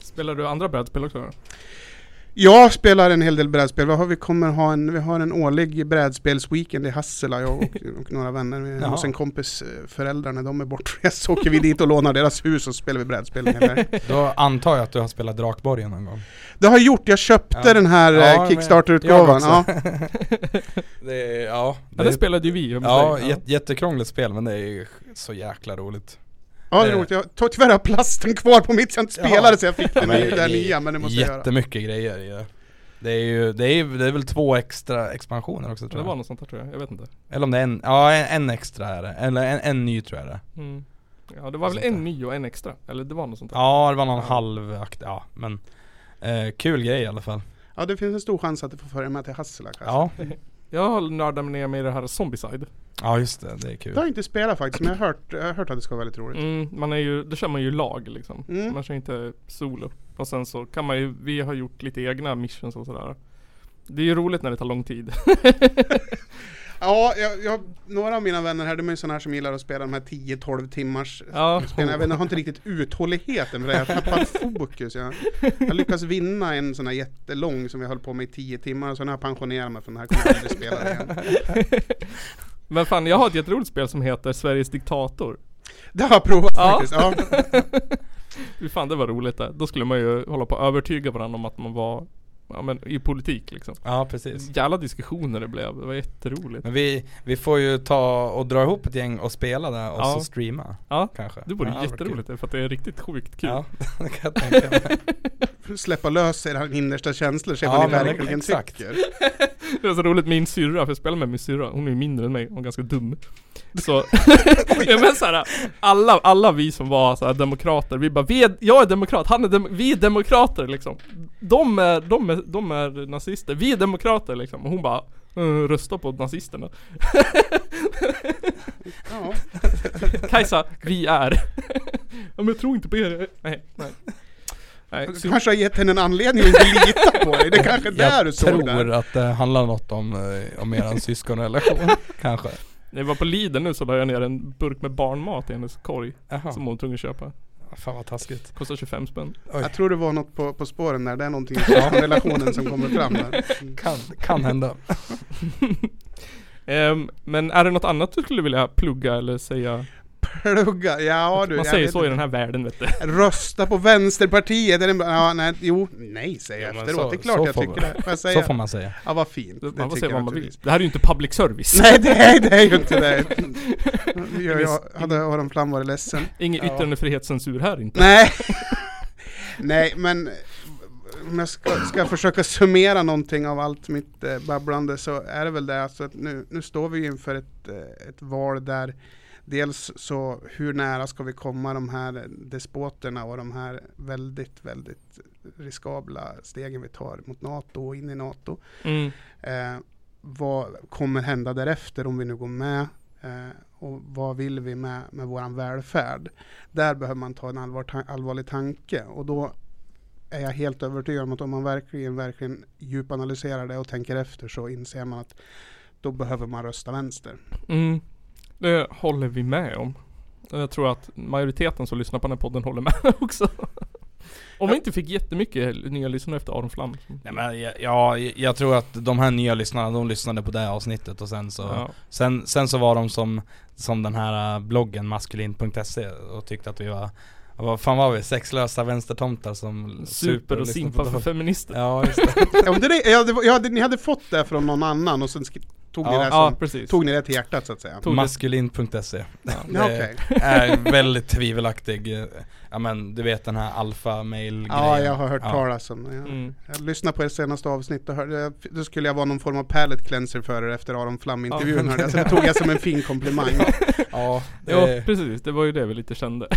Spelar du andra brädspel också? Jag spelar en hel del brädspel. Vi, har, vi kommer ha en, vi har en årlig brädspelsweekend i Hassela, jag och, och några vänner. Jaha. hos en kompis eh, föräldrar när de är bortresta så åker vi dit och lånar deras hus och spelar vi brädspel. Då antar jag att du har spelat Drakborgen någon gång? Det har jag gjort, jag köpte Ja. den här Ja, ja, men Kickstarter-utgåvan. Ja. Det är, ja, Ja, det spelade ju vi. Ja, jät- jättekrångligt spel men det är så jäkla roligt. Ja, det är Det- roligt. Jag tar tyvärr har plasten kvar på mitt så jag inte Ja. spelade så jag fick den Men där det är nya, men det måste jag göra. Jättemycket grejer i det. Det är ju, det är, det är väl två extra expansioner också Det tror var jag. något sånt där tror jag, jag vet inte. Eller om det är en, ja en, en extra är det. Eller en, en ny tror jag det. Mm. Ja det var väl en ny och en extra, eller det var något sånt där. Ja det var någon Ja. halvakt, ja men eh, Kul grej i alla fall. Ja, det finns en stor chans att du får följa med till Hassela kanske. Ja, Jag har nördat ner mig i det här Zombicide. ja just det, det är Det kul. har jag inte spelat faktiskt, men jag har hört, jag har hört att det ska vara väldigt roligt. Mm, man är ju, då kör man ju lag liksom. Mm. Man kör inte solo. Och sen så kan man ju, vi har gjort lite egna missions och sådär. Det är ju roligt när det tar lång tid. Ja, jag, jag, några av mina vänner här, de är ju sådana här som gillar att spela de här 10-12 timmars Ja. spelen. Jag, vet, jag har inte riktigt uthålligheten för det, jag tappar fokus. Jag, jag lyckas vinna en sån här jättelång som jag höll på med i 10 timmar och sen har jag pensionerat mig från den här, kommer jag aldrig spela igen. Men fan jag har ett jätteroligt spel som heter Sveriges Diktator. Det har jag provat Ja. faktiskt. Ja. Fy fan det var roligt det. Då skulle man ju hålla på att övertyga varandra om att man var Ja men i politik liksom. Ja precis. Jävla diskussioner det blev. Det var jätteroligt. Men vi, vi får ju ta och dra ihop ett gäng och spela det och Ja. så streama Ja. kanske. Det vore ja, jätteroligt det, för att det är riktigt sjukt kul. Ja, det kan jag tänka mig. Släppa lös era innersta känslor, se Ja, vad ni verkligen exakt. tycker. Det är så roligt, min syrra, för jag spelar med min syrra, hon är ju mindre än mig, hon är ganska dum. Så, ja men såhär, alla, alla vi som var såhär demokrater, vi bara, vi är, jag är demokrat, han är dem, vi är demokrater liksom. De är, de är, de är nazister, vi är demokrater liksom. Och hon bara, "Eh, rösta på nazisterna. Ja. Kajsa, vi är. ja men jag tror inte på er. Nej, nej. Nej, Du kanske har gett henne en anledning att inte lita på dig. Det är kanske är där Jag du såg tror det. att det handlar något om, eh, om eran syskonrelation, kanske. när jag var på Lidl nu så la jag ner en burk med barnmat i hennes korg. Jaha, Som hon var tvungen att köpa. Fan vad taskigt. Kostar 25 spänn. Oj, Jag tror det var något på, på spåren där. Det är någonting i relationen som kommer fram där. Mm. kan, kan hända. Ehm, men är det något annat du skulle vilja plugga eller säga? Plugga, ja du. Man säger så i den här världen vet du. Rösta på Vänsterpartiet. Är det, ja, nej, jo, nej säger jag Ja, efteråt. så- det är klart så jag tycker man- det. Får jag Så säga? får man säga. Ja, vad fint. Man det får säga vad man vill. Det här är ju inte public service. Nej, det är, det är ju inte det. Jag, jag hade Aron Flam varit ledsen. Ingen Ja. yttrandefrihetscensur här inte. Nej. Nej, men om jag ska, ska försöka summera någonting av allt mitt eh, babblande så är det väl det alltså att nu, nu står vi inför ett, eh, ett val där dels så hur nära ska vi komma de här despoterna och de här väldigt, väldigt riskabla stegen vi tar mot NATO och in i NATO. Mm. Eh, vad kommer hända därefter om vi nu går med? Eh, och vad vill vi med, med våran välfärd? Där behöver man ta en allvar, ta, allvarlig tanke och då är jag helt övertygad om att om man verkligen, verkligen djupanalyserar det och tänker efter så inser man att då behöver man rösta vänster. Mm. Det håller vi med om. Jag tror att majoriteten som lyssnar på den här podden håller med också. Om vi inte fick jättemycket nya lyssnare efter Aron Flam. Nej men jag, ja, jag tror att de här nya lyssnarna, de lyssnade på det här avsnittet och sen så Ja. sen, sen så var de som, som den här äh, bloggen maskulin.se och tyckte att vi var vad fan var vi? Sexlösa vänstertomtar som Super och lyssnar simpa på för feminister. Ja just det. Ja, men det, ja, det, var- ja, det, ni hade fått det från någon annan och sen tog, ni Ja, det Ja, som, tog ni det till hjärtat så att säga. Det- Maskulin.se Ja, Det okej. är väldigt tvivelaktig, eh, ja men du vet den här alfa mail Ja, jag har hört ja. talas om det. Jag, Mm. jag lyssnade på det senaste avsnittet och hörde, då skulle jag vara någon form av pallet cleanser för er efter Aron Flam-intervjun. Ja. Så det tog jag som en fin komplimang. Ja, Ja, det, precis. Det var ju det vi lite kände.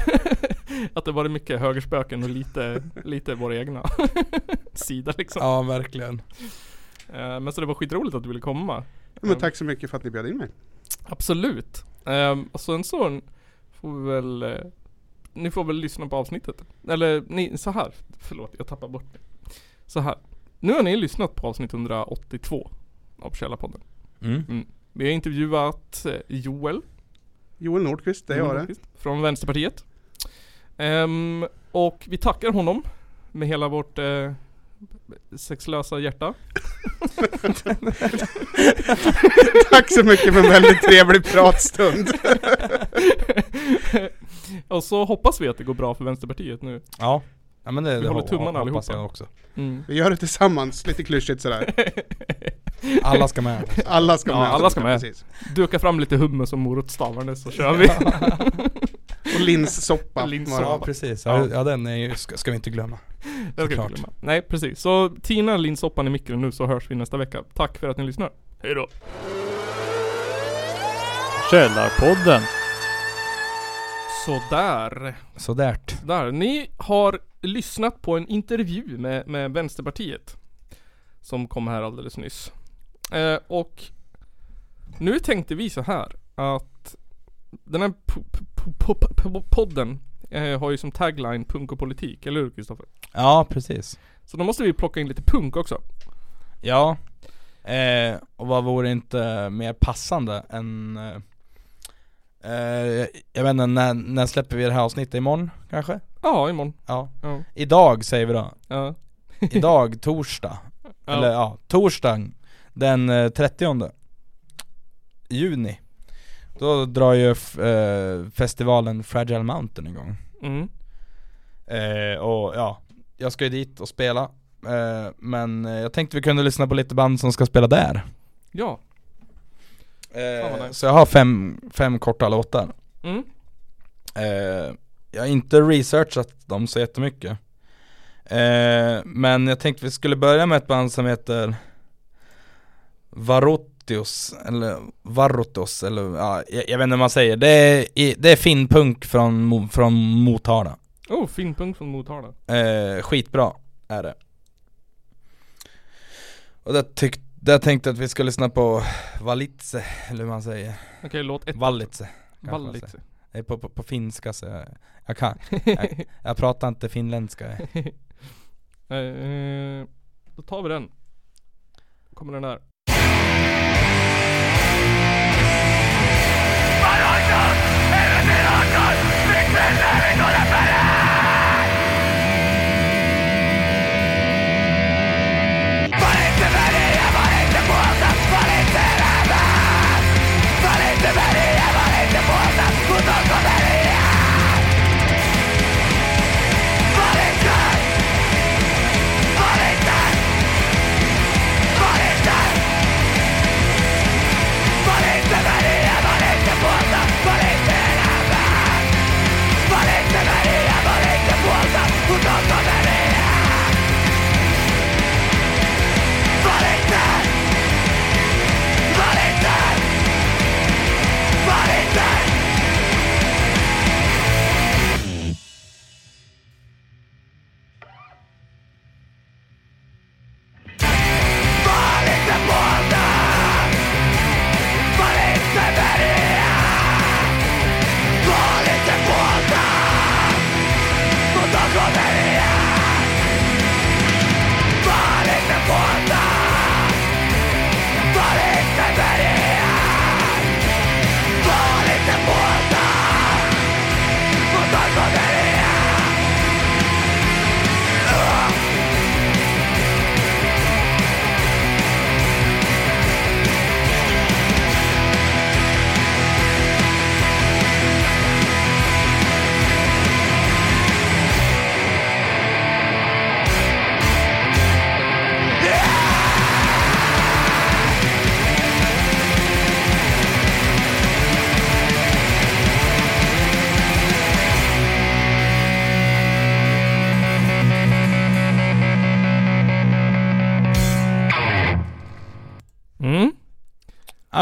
att det var mycket högerspöken och lite, lite vår egna sida liksom. ja verkligen Eh, Men så det var skitroligt att du ville komma. Men tack så mycket för att ni bjöd in mig. Absolut. Um, och sen så får vi väl eh, Ni får väl lyssna på avsnittet. Eller ni, så här. Förlåt, jag tappar bort det. Så här. Nu har ni lyssnat på avsnitt 182 av Källarpodden. mm. Vi har intervjuat eh, Joel. Joel Nordqvist, det är jag det. Från Vänsterpartiet. Ehm, och vi tackar honom med hela vårt eh, sexlösa hjärta. Tack så mycket för en väldigt trevlig pratstund. och så hoppas vi att det går bra för Vänsterpartiet nu. Ja, ja men det, Vi det håller tummarna allihopa. också Mm. Vi gör det tillsammans, lite klyschigt sådär. Alla ska med Alla ska Ja, med. alla ska med. Precis. Duka fram lite hummus och morotstavarna så kör vi. Och linssoppa. Linssoppa. Ja precis, Ja. ja, den är ju, ska, ska vi inte glömma Det ska vi inte glömma. Nej precis. Så tina linssoppan i mikron nu så hörs vi nästa vecka. Tack för att ni lyssnar. Hej då. Källarpodden. Sådär. Sådärt Där. Ni har lyssnat på en intervju med, med Vänsterpartiet. Som kom här alldeles nyss. Eh, och nu tänkte vi så här att den här po- po- po- po- podden eh, har ju som tagline punk och politik, eller hur Kristoffer? Ja precis Så då måste vi plocka in lite punk också. Ja, eh, och vad vore inte mer passande än eh, eh, Jag vet inte, när, när släpper vi det här avsnittet? Imorgon kanske? Ja, imorgon. Ja Ja. Idag säger vi då, Ja. idag torsdag Ja. Eller ja, torsdagen den eh, 30 juni Då drar ju eh, festivalen Fragile Mountain igång Mm. eh, Och ja, jag ska ju dit och spela eh, Men eh, jag tänkte vi kunde lyssna på lite band som ska spela där Ja. Eh, nice. Så jag har fem, fem korta låtar Mm. eh, Jag har inte researchat dem så jättemycket Men jag tänkte vi skulle börja med ett band som heter Varotios, eller Varotos, eller ja, jag, jag vet inte vad man säger. Det är, det är finpunk från, från Motala. Oh, fin punkt från Motala. eh, Skitbra är det. Och där, tyck, där tänkte jag att vi ska lyssna på Valitse, eller hur man säger. Okej, låt ett. Valitse är på, på, på finska så jag, jag kan, jag, jag pratar inte finländska. Eh, då tar vi den. Kommer den Jesús, eres mi loco, mi prisionero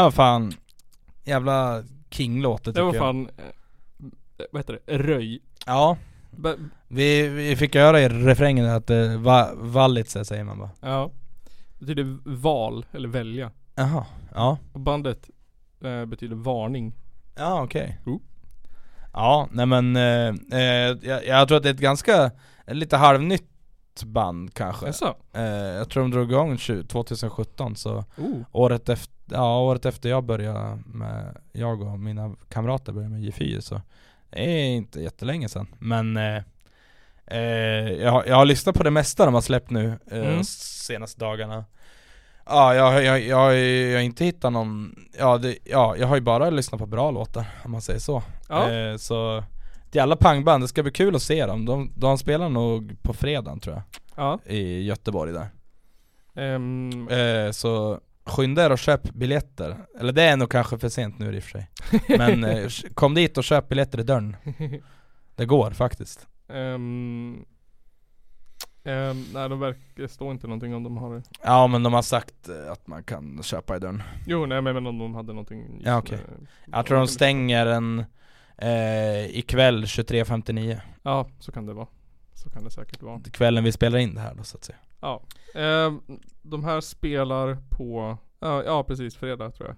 Vad fan, jävla king-låt det Det tycker var jag. fan, eh, vad heter det, röj. Ja, Ba- vi, vi fick höra i refrängen att det va, Wallitze säger man bara. Ja. Det betyder val, eller välja. Jaha, ja. Och bandet eh, betyder varning. Ja okej. Jo. Ja, nej men eh, eh, jag, jag tror att det är ett ganska, lite halvnytt band kanske. Eh, jag tror de drog igång 20 2017 så Oh. året efter, ja, året efter jag började med, jag och mina kamrater började med J4 så det är inte jättelänge sedan men eh, eh, jag, har- jag har lyssnat på det mesta de har släppt nu eh, Mm. senaste dagarna Ja, jag, jag, jag, jag har inte hittat någon, ja, det, ja jag har ju bara lyssnat på bra låtar om man säger så Ja. eh, Så till alla pangband, det ska bli kul att se dem, de, de spelar nog på fredagen tror jag Ja. I Göteborg där Ehm, Eh, så skynda er och köp biljetter. Eller det är nog kanske för sent nu i och för sig. Men eh, kom dit och köp biljetter i dörren. Det går faktiskt. ehm, ehm, nej de verkar, står inte någonting om de har det. Ja men de har sagt eh, att man kan köpa i dörren. Jo nej men om de hade någonting Ja, okej. med- Jag tror de stänger en eh, ikväll 23.59. Ja, så kan det vara. Så kan det säkert vara. Kvällen vi spelar in det här då så att säga. Ja. Ehm, de här spelar på, ja, ja precis, fredag tror jag.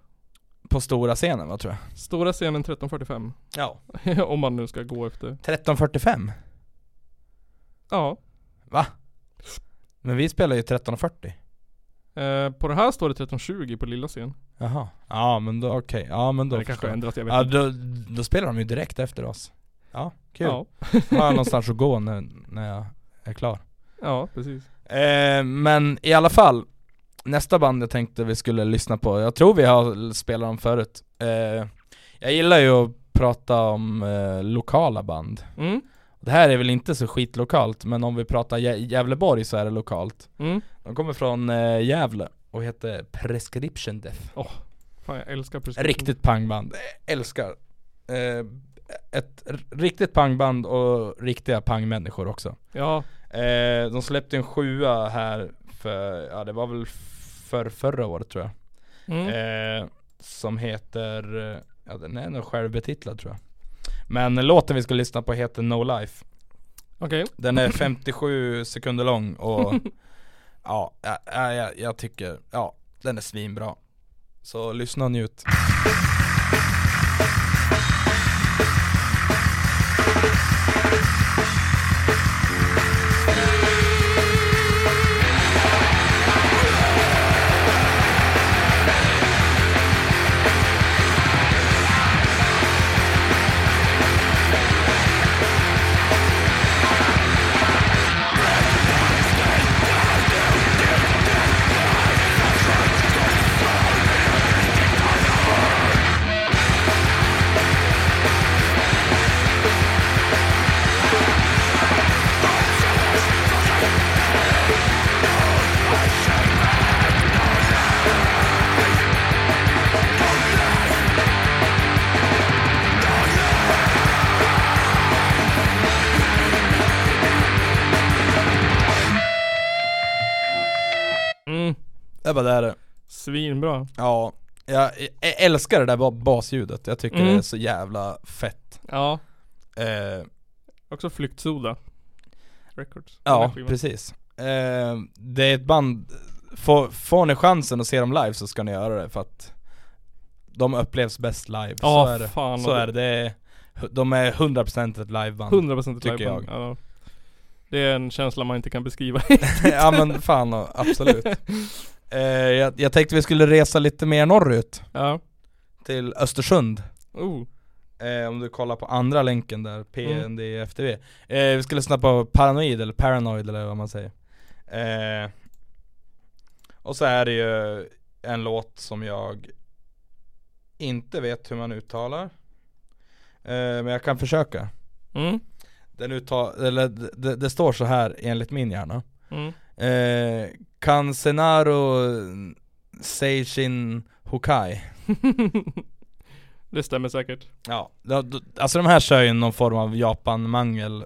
På stora scenen va tror jag? Stora scenen 13.45. Ja. om man nu ska gå efter. 13.45? Ja. Va? Men vi spelar ju 13.40. Eh, på det här står det 13.20 på lilla scen. Jaha. Ja men då okej. Ja men då det kanske har jag. vet Ja inte. då, då spelar de ju direkt efter oss. Ja, kul. Ja. Då har jag någonstans att gå när, när jag är klar. ja, precis. Eh, men i alla fall, nästa band jag tänkte vi skulle lyssna på, jag tror vi har spelat dem förut. Eh, jag gillar ju att prata om eh, lokala band. Mm. Det här är väl inte så skitlokalt, men om vi pratar Gä- Gävleborg så är det lokalt. Mm. De kommer från eh, Gävle och heter Prescription Death. Fan jag älskar prescription. Riktigt pangband, älskar. Eh, ett riktigt pangband och riktiga pangmänniskor också. Ja. Eh, de släppte en sjua här för, ja det var väl för förra året tror jag. Mm. Eh, som heter, eh, ja den är nog självbetitlad tror jag. Men låten vi ska lyssna på heter No Life. Okej. Den är 57 sekunder lång och ja, ja, ja, jag, jag tycker, ja den är svinbra. Så lyssna och njut. Det var där det. Svinbra. Ja, jag, jag älskar det där ba- basljudet. Jag tycker Mm. det är så jävla fett. Ja. Eh, Också Flyktsoda. Records. ja, här precis. Eh, det är ett band, får, får ni chansen att se dem live så ska ni göra det för att de upplevs bäst live. Ja, så är det. fan, så är det. det är, de är 100% ett liveband. 100% ett Tycker liveband. Ja. Det är en känsla man inte kan beskriva. ja men fan absolut. Eh, jag, jag tänkte vi skulle resa lite mer norrut. Ja. Till Östersund. Oh. Eh, om du kollar på andra länken där, PNDFTV. Eh, vi ska lyssna på Paranoid eller Paranoid eller vad man säger. Eh, och så är det ju en låt som jag inte vet hur man uttalar. Eh, men jag kan försöka. Mm. Den uttal, eller det, det, det står så här enligt min hjärna. Mm. Eh, Kansenaro Seishin Hokai. det stämmer säkert. Ja, alltså de här kör ju någon form av Japan-mangel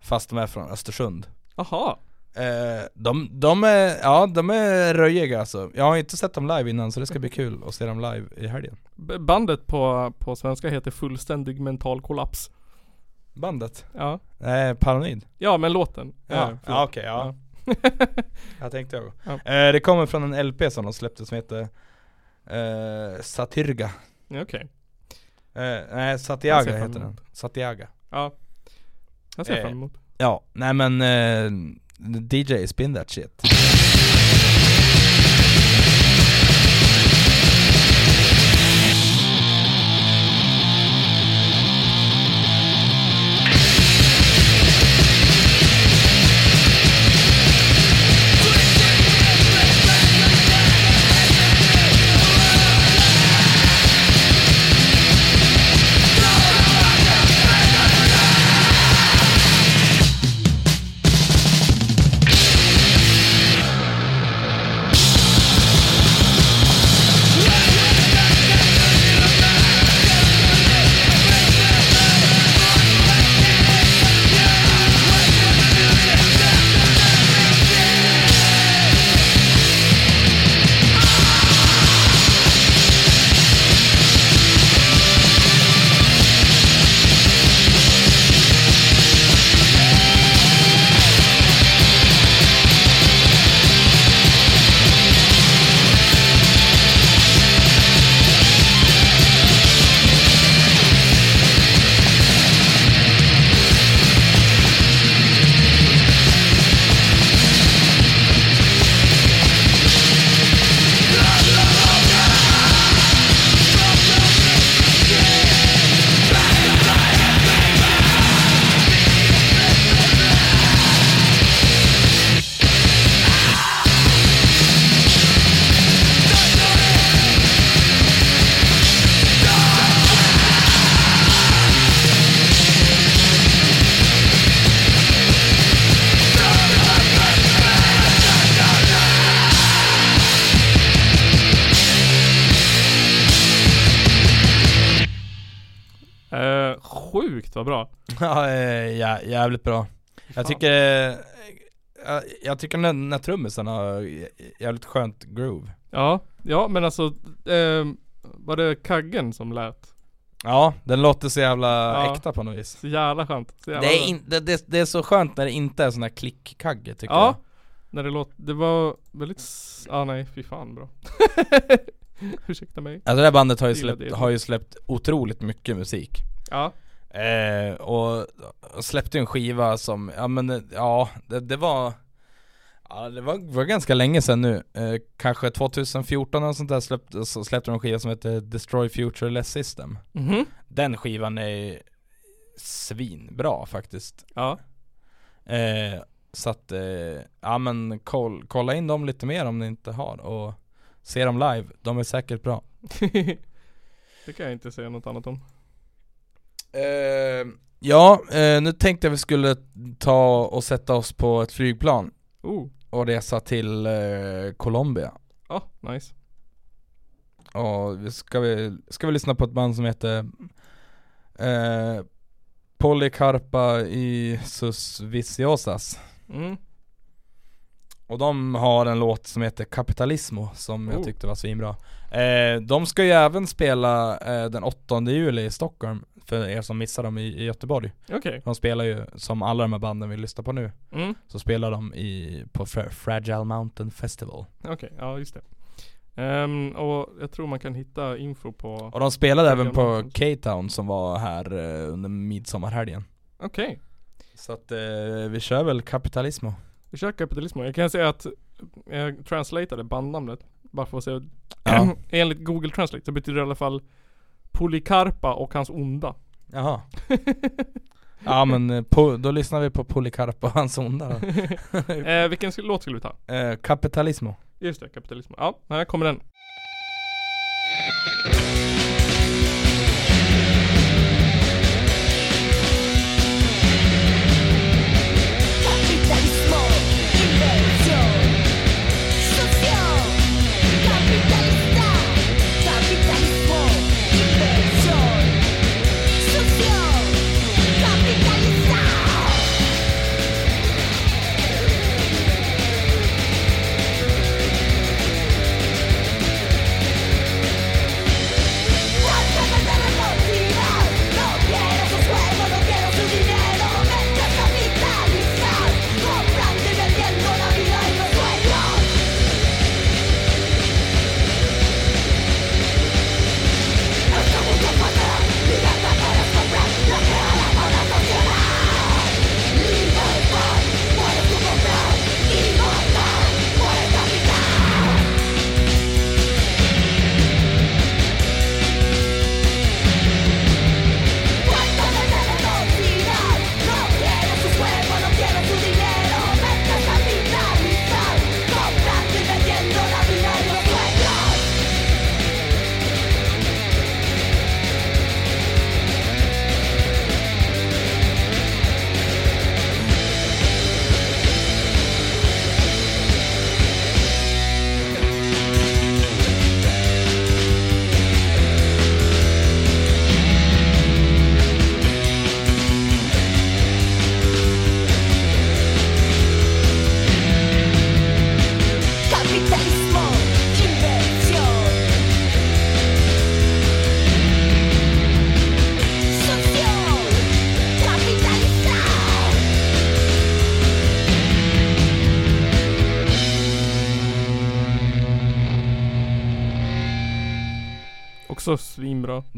Fast de är från Östersund Aha. Eh, de, de är, ja de är röjiga alltså. Jag har inte sett dem live innan så det ska bli kul att se dem live i helgen. Bandet på, på svenska heter Fullständig mental kollaps. Bandet? Ja. Nej, Paranoid? Ja men låten. Ja, Eh, ja okej, ja. Jag tänkte jag. Ja. Eh, det kommer från en LP som de släppte som heter eh, Satyrga. Okej. Eh, nej, Satyaga heter den. Satyaga. Ja. Jag ser Eh, fram emot. Ja, nej men eh, DJ spin that shit. Jävligt bra. Jag tycker, eh, jag, jag tycker när, när trummisen har jä- jävligt skönt groove. Ja, ja men alltså eh, Var det Kaggen som lät? Ja, den låter så jävla Ja. äkta på något vis. Så jävla skönt. Så jävla Det är, in, det, det, det är så skönt när det inte är sån här klickkagge tycker Ja. jag. När det låter, det var väldigt, ah nej fy fan bra. Ursäkta mig. Alltså det här bandet har ju, släppt, har ju släppt otroligt mycket musik. Ja. Eh, och och släppte en skiva som, ja men ja, det, det var Ja det var, var ganska länge sedan nu, eh, kanske 2014 eller sånt där släppte, så släppte de en skiva som heter Destroy Future Less System Mhm. Den skivan är svinbra faktiskt Ja. eh, Så att, eh, ja men koll, kolla in dem lite mer om ni inte har och se dem live, de är säkert bra det kan jag inte säga något annat om. Eh, ja, eh, nu tänkte jag vi skulle ta och sätta oss på ett flygplan Oh, och resa till eh, Colombia. ja nice. Och vi ska, vi, ska vi lyssna på ett band som heter eh, Polycarpa i Sus Viciosas. Mm. Och de har en låt som heter Capitalismo som jag Oh. tyckte var svinbra. Eh, de ska ju även spela eh, den 8 juli i Stockholm, för er som missar dem i, i Göteborg. Okej. De spelar ju, som alla de här banden vi lyssnar på nu, Mm. så spelar de i, på Fra- Fragile Mountain Festival. Okej, ja just det. Ehm, och jag tror man kan hitta info på, Och de spelade även på. K-Town som var här eh, under midsommarhelgen. okej. Så att eh, vi kör väl Capitalismo. Vi kör kapitalism. Jag kan säga att jag translatade bandnamnet. Bara för att se. Ja. Enligt Google Translate så betyder det i alla fall Polycarpa och hans onda. Jaha. ja men eh, po, då lyssnar vi på Polycarpa och hans onda då. eh, vilken sk- låt skulle vi ta? eh, Capitalismo. Just det, kapitalism. Ja, här kommer den.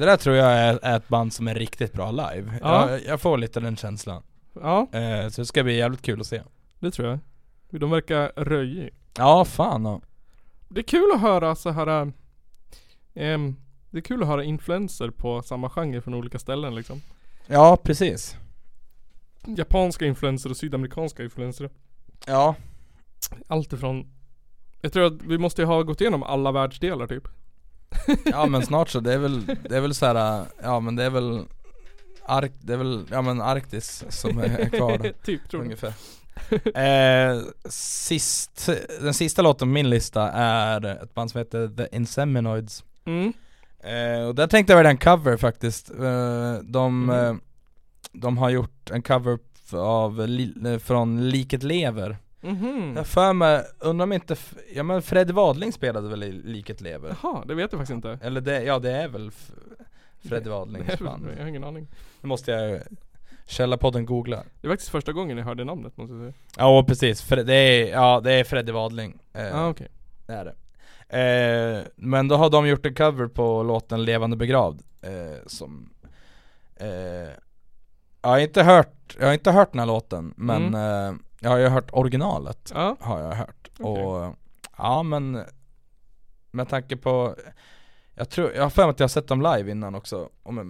Det där tror jag är, är ett band som är riktigt bra live. Ja. Jag, jag får lite den känslan. Ja, Eh, så det ska bli jävligt kul att se. det tror jag. De verkar röjig. Ja, fan ja. Det är kul att höra så här. ehm, det är kul att höra influenser på samma genre från olika ställen liksom. Ja, precis. Japanska influenser och sydamerikanska influenser. Ja. Allt ifrån Jag tror att vi måste ha gått igenom alla världsdelar typ. Ja men snart så, det är väl, det är väl så här, ja men det är väl Ark, det är väl, ja men Arktis som är kvar. Då, typ tror ungefär. Eh, sist, Den sista låten på min lista är ett band som heter The Inseminoids. Mm. eh, Och där tänkte jag välja en cover faktiskt. Eh, De, Mm. eh, de har gjort en cover av, li, eh, från Liket Lever Mhm. Jag för mig, undrar om inte, ja men Fred Wadling spelade väl i Liket Lever? Jaha, det vet jag faktiskt inte. Eller det, ja det är väl f- Freddy Wadlings Jag band har ingen aning. Nu måste jag Källarpodden googla Det är faktiskt första gången jag hörde namnet måste jag säga. Ja precis, Fre- det är, ja det är Freddy Wadling eh, ah, okej. Det är det eh, Men då har de gjort en cover på låten Levande begravd eh, Som eh, Jag har inte hört, jag har inte hört den här låten men eh, Jag har ju hört originalet Ja, Har jag hört Okej. och Ja men Med tanke på Jag tror, jag har för mig att jag har sett dem live innan också och med,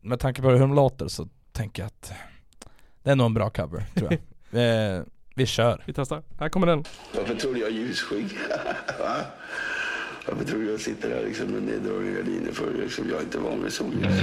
med tanke på hur de låter så tänker jag att Det är nog en bra cover tror jag eh, Vi kör vi testar. Här kommer den. Varför tror du jag har ljusskygg? Va? Varför tror du jag sitter här liksom med neddragna gardiner för liksom jag är inte van vid solljus?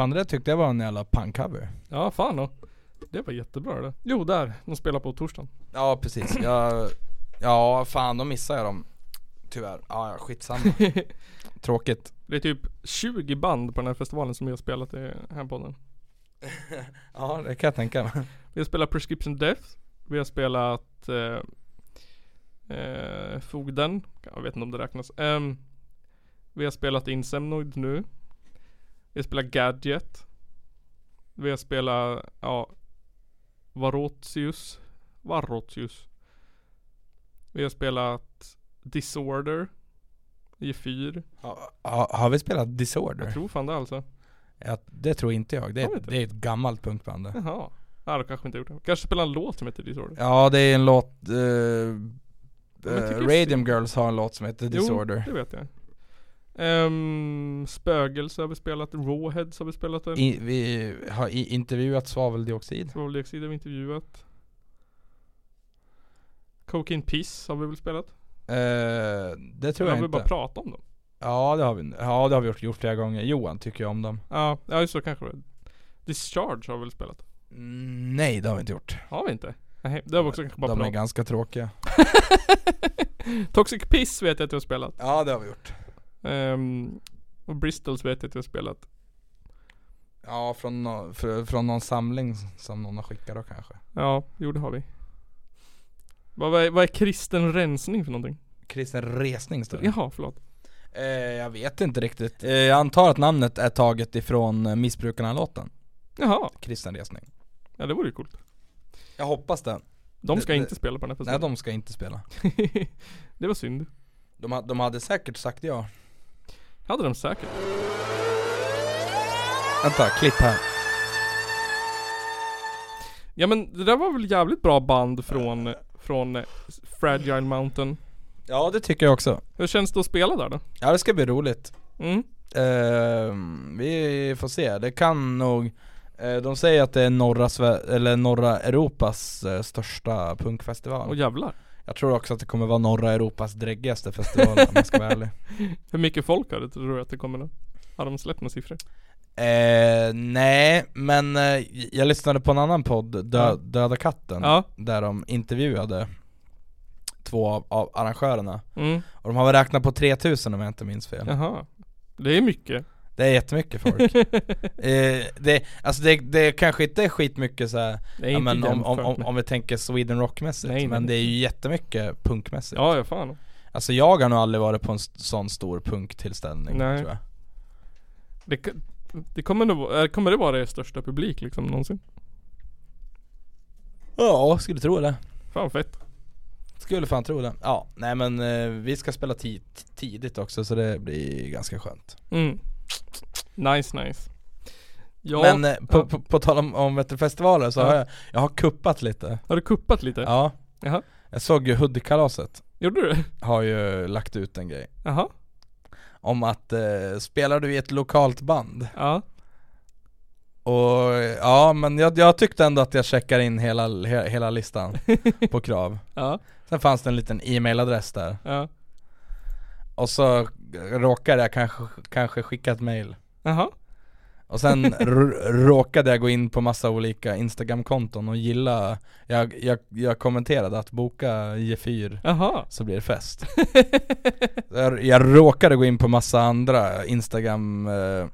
Fan det där tyckte jag var en jävla punkcover Ja, fan då. Det var jättebra det. Jo, där. De spelar på torsdagen. Ja precis, jag, ja fan då missade jag dem Tyvärr, ja ja, skitsamma Tråkigt Det är typ 20 band på den här festivalen som vi har spelat i Hempodden. Ja det kan jag tänka mig Vi har spelat Prescription Death. Vi har spelat eh, eh, Fogden. Jag vet inte om det räknas. Ehm, vi har spelat Insemnoid nu. Vi har spelat Gadget. Vi har spelat, ja, Varotius. Varotius. Vi har spelat Disorder. G4. Ha, ha, har vi spelat Disorder? Jag tror fan det alltså. Ja, det tror inte jag. Det är, inte? det är ett gammalt punkband det. Jaha. Ja, då kanske inte gjort det. Kanske spela en låt som heter Disorder. Ja det är en låt, eh, tycker Radium Girls har en låt som heter Disorder. Jo, det vet jag. Um, spögelse har vi spelat, Rawheads har vi spelat där. I, vi har intervjuat svaveldioxid. Svaveldioxid har vi intervjuat. Cocaine Piss har vi väl spelat? Eh, det tror Eller jag har vi inte. bara pratat om dem? ja det har vi, ja det har vi gjort, gjort flera gånger. Johan tycker jag om dem. Ja, ja så kanske det Discharge har vi väl spelat? Mm, nej det har vi inte gjort. Har vi inte? Nej, det har vi också kanske bara De är pratat ganska tråkiga. Toxic Piss vet jag att vi har spelat. Ja det har vi gjort. Ehm, och Bristols vet jag att vi har spelat. Ja från, nå- fr- från någon samling som någon har skickat då kanske. Ja, jo det har vi. Vad, vad, är, vad är kristen rensning för någonting? Kristen resning står det. Jaha, förlåt. Eh, jag vet inte riktigt. Eh, jag antar att namnet är taget ifrån eh, Missbrukarna-låten. Jaha, Kristen resning. ja det vore ju coolt. Jag hoppas det. De ska Det- inte spela på den här Nej festivalen. de ska inte spela. det var synd. De, de hade säkert sagt ja. Hade de säkert. Vänta, klipp här. Ja men det där var väl jävligt bra band från, från Fragile Mountain. Ja det tycker jag också. Hur känns det att spela där då? Ja det ska bli roligt. Mm. Ehm, vi får se, det kan nog eh, De säger att det är norra, Sve- eller norra Europas eh, största punkfestival Och jävlar. Jag tror också att det kommer vara norra Europas dräggigaste festival om jag ska vara ärlig Hur mycket folk har det tror du att det kommer då? Har de släppt några siffror? eh, Nej, men eh, jag lyssnade på en annan podd, Dö-. Döda katten Ja. Där de intervjuade två av, av arrangörerna Mm. Och de har väl räknat på 3000 om jag inte minns fel Jaha. Det är mycket. Det är jättemycket folk eh, det, Alltså det, det kanske inte är skitmycket så här, ja, men om, om, om, om vi tänker Sweden Rock-mässigt Men nej. det är ju jättemycket punkmässigt Ja, ja fan. Alltså jag har nog aldrig varit på en sån stor punktillställning Nej. tror jag Det, det kommer nog, eh, kommer det vara det största publik liksom någonsin? Ja, skulle tro det Fan fett. Skulle fan tro det Ja, nej men eh, vi ska spela ti- tidigt också så det blir ganska skönt Mm. Nice nice. Ja, Men eh, på, ja. på, på tal om, om festivaler så Ja. har jag, jag har kuppat lite Har du kuppat lite? Ja Jaha. Jag såg ju Hoodie-kalaset Gjorde du det? Har ju lagt ut en grej Jaha. Om att eh, spelar du i ett lokalt band Ja. Och ja men jag, jag tyckte ändå att jag checkar in hela, he, hela listan på krav Ja. Sen fanns det en liten e-mailadress där Ja. Och så råkade jag kanske, kanske skicka ett mail Jaha. Och sen råkade jag gå in på massa olika instagramkonton och gilla Jag, jag, jag kommenterade att boka G4 Jaha. så blir det fest jag, jag råkade gå in på massa andra instagram eh,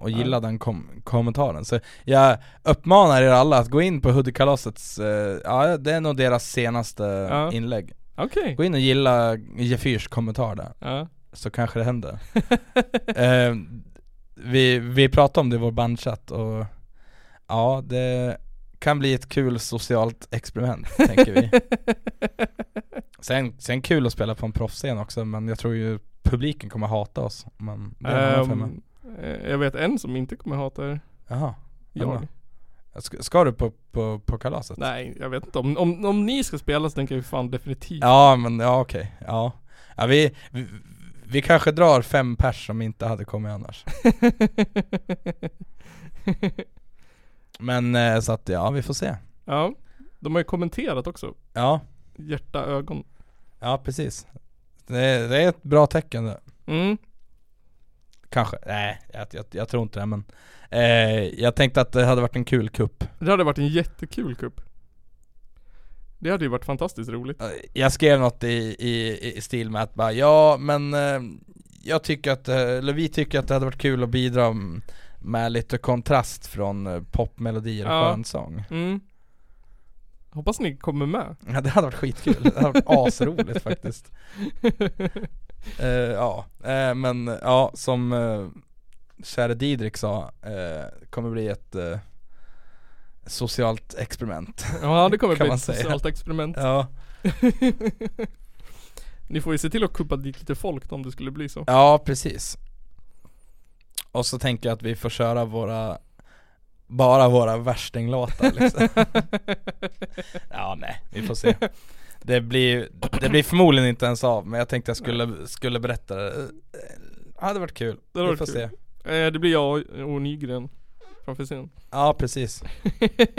och gilla den kom- kommentaren Så jag uppmanar er alla att gå in på Hoodie-kalasets, eh, ja det är nog deras senaste Ja. inlägg Okej. Gå in och gilla G4s kommentar där, Ja. så kanske det händer eh, vi, vi pratade om det i vår bandchatt och ja det kan bli ett kul socialt experiment tänker vi Sen, sen kul att spela på en proffsscen också men jag tror ju publiken kommer hata oss men det är eh, jag vet en som inte kommer hata er. Jaha, Jag. Ska, ska du på, på, på kalaset? Nej, jag vet inte. Om, om, om ni ska spela så tänker jag fan definitivt. Ja men ja okej, ja, ja vi, vi, vi kanske drar fem pers som inte hade kommit annars Men eh, så att ja, vi får se ja. De har ju kommenterat också. Ja, Hjärta, ögon. ja precis Det, är- det är ett bra tecken det Mm. Kanske, nej jag, jag, jag tror inte det men eh, Jag tänkte att det hade varit en kul kupp Det hade varit en jättekul kupp. Det hade ju varit fantastiskt roligt. Eh, Jag skrev något i, i, i stil med att bara ja men eh, Jag tycker att, eh, eller vi tycker att det hade varit kul att bidra med lite kontrast från eh, popmelodier och Ja. skönsång Mm. Hoppas ni kommer med. Ja det hade varit skitkul, det hade varit asroligt faktiskt Eh, Ja, eh, men ja som uh, käre Didrik sa, eh, kommer bli ett eh, socialt experiment Ja det kommer Kan bli ett säga. socialt experiment. Ja, Ni får ju se till att kuppa dit lite folk om det skulle bli så. Ja, precis. Och så tänker jag att vi får köra våra bara våra värstinglåtar liksom. Ja nej, vi får se Det blir, det blir förmodligen inte ens av men jag tänkte jag skulle, skulle berätta det Det hade varit kul, Det vi får kul. se Eh, det blir jag och Nygren framför scen. Ja precis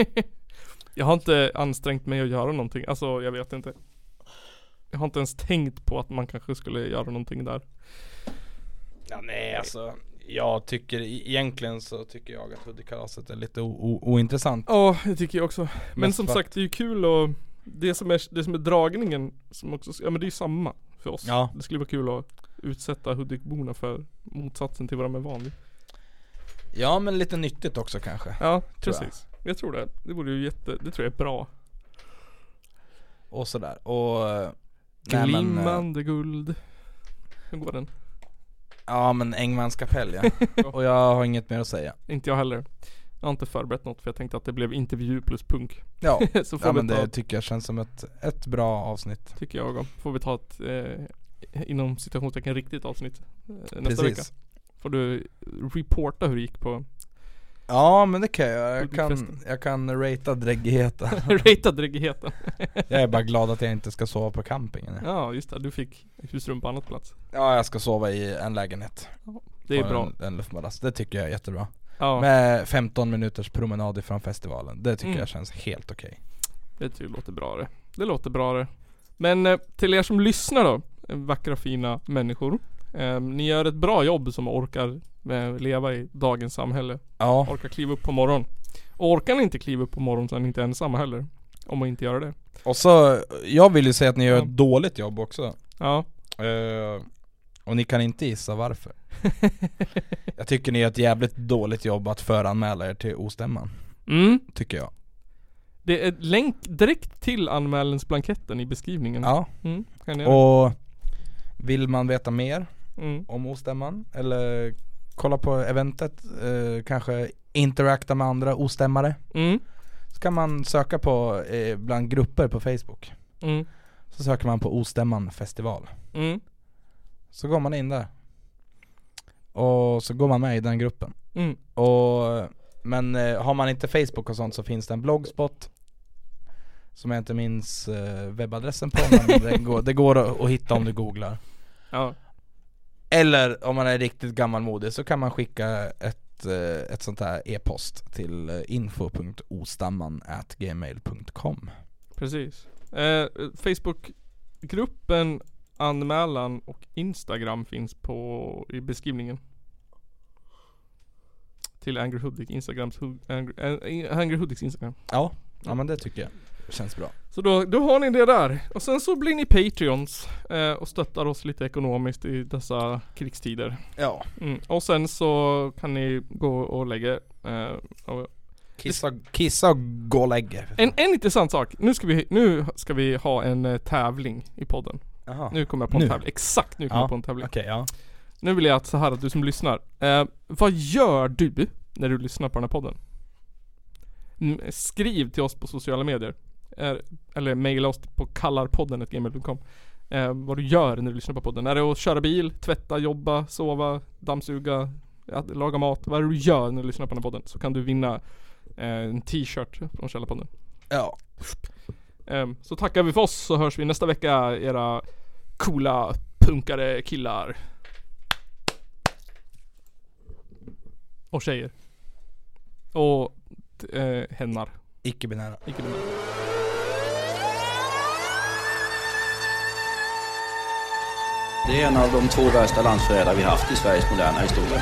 jag har inte ansträngt mig att göra någonting, alltså jag vet inte. Jag har inte ens tänkt på att man kanske skulle göra någonting där. Ja nej alltså Jag tycker e- egentligen så tycker jag att Hudikkalaset är lite ointressant Ja, det tycker jag också. Men Mest som sagt, det är ju kul och det som är, det som är dragningen som också, ja men det är ju samma för oss. Ja. Det skulle vara kul att utsätta Hudikborna för motsatsen till vad de är van vid. Ja men lite nyttigt också kanske Ja, Tror jag. precis. Jag. tror det. Det vore ju jätte, det tror jag är bra. Och sådär och eh, men, eh, Glimmande guld. Hur går den? Ja men Engmans kapell ja Och jag har inget mer att säga Inte jag heller. Jag har inte förberett något för jag tänkte att det blev intervju plus punk. Ja, Så får ja vi men ta, det tycker jag känns som ett, ett bra avsnitt tycker jag också. Får vi ta ett, eh, inom citationstecken riktigt avsnitt eh, nästa vecka. Precis Får du reporta hur det gick på Ja men det kan jag, jag kan, jag kan ratea dräggigheten Rata dräggigheten. Jag är bara glad att jag inte ska sova på campingen Ja just det, du fick husrum på annat plats. Ja jag ska sova i en lägenhet Det är På bra. En, en luftmadrass, det tycker jag är jättebra Ja, Med 15 minuters promenad ifrån festivalen, det tycker Mm. jag känns helt okej det tycker jag låter bra det. Det låter bra det. Men eh, till er som lyssnar då, eh, vackra fina människor. Eh, ni gör ett bra jobb som orkar eh, leva i dagens samhälle. Ja, Orkar kliva upp på morgonen. Och orkar ni inte kliva upp på morgonen så är ni inte ensamma heller. Om man inte gör det. och så, jag vill ju säga att ni gör Ja. ett dåligt jobb också Ja. Eh, Och ni kan inte gissa varför Jag tycker ni gör ett jävligt dåligt jobb att föranmäla er till ostämman Mm. Tycker jag Det är länk direkt till anmälningsblanketten i beskrivningen. Ja, Mm, och vill man veta mer Mm. om ostämman eller kolla på eventet, eh, kanske interakta med andra ostämmare Mm. Så kan man söka på, eh, bland grupper på Facebook Mm. Så söker man på Ostämman festival Mm. Så går man in där Och så går man med i den gruppen Mm. och, Men eh, har man inte Facebook och sånt så finns det en bloggspot Som jag inte minns eh, webbadressen på men det går, det går att, hitta om du googlar Ja. Eller om man är riktigt gammalmodig så kan man skicka ett, eh, ett sånt här e-post till info.ostamman.gmail.com Precis. Eh, Facebookgruppen, anmälan och Instagram finns på i beskrivningen. Till Angry Hudik, Instagrams Hu- Angry, äh, Angry Hudiks Instagram. Ja, ja men det tycker jag känns bra Så då, då har ni det där. Och sen så blir ni Patreons eh, och stöttar oss lite ekonomiskt i dessa krigstider. Ja, Mm. Och sen så kan ni gå och lägga eh, och kissa, kissa och gå och lägg er. en, en intressant sak. Nu ska vi, nu ska vi ha en eh, tävling i podden. Jaha. Nu kommer jag på en Nu? tävling. Exakt nu kommer Ja, jag på en tävling. Okej, ja Nu vill jag att så här att du som lyssnar. Eh, vad gör du när du lyssnar på den här podden? Mm, skriv till oss på sociala medier. Eh, eller mejla oss på kallarpodden.gmail.com eh, Vad du gör när du lyssnar på podden. Är det att köra bil, tvätta, jobba, sova, dammsuga, att laga mat? Vad är det du gör när du lyssnar på den här podden? Så kan du vinna eh, en t-shirt från Källarpodden. Ja, så tackar vi för oss så hörs vi nästa vecka era coola punkare killar. Och tjejer. Och eh, hennar. icke-binära Icke binära. Det är en av de två värsta landsförrädare vi haft i Sveriges moderna historia.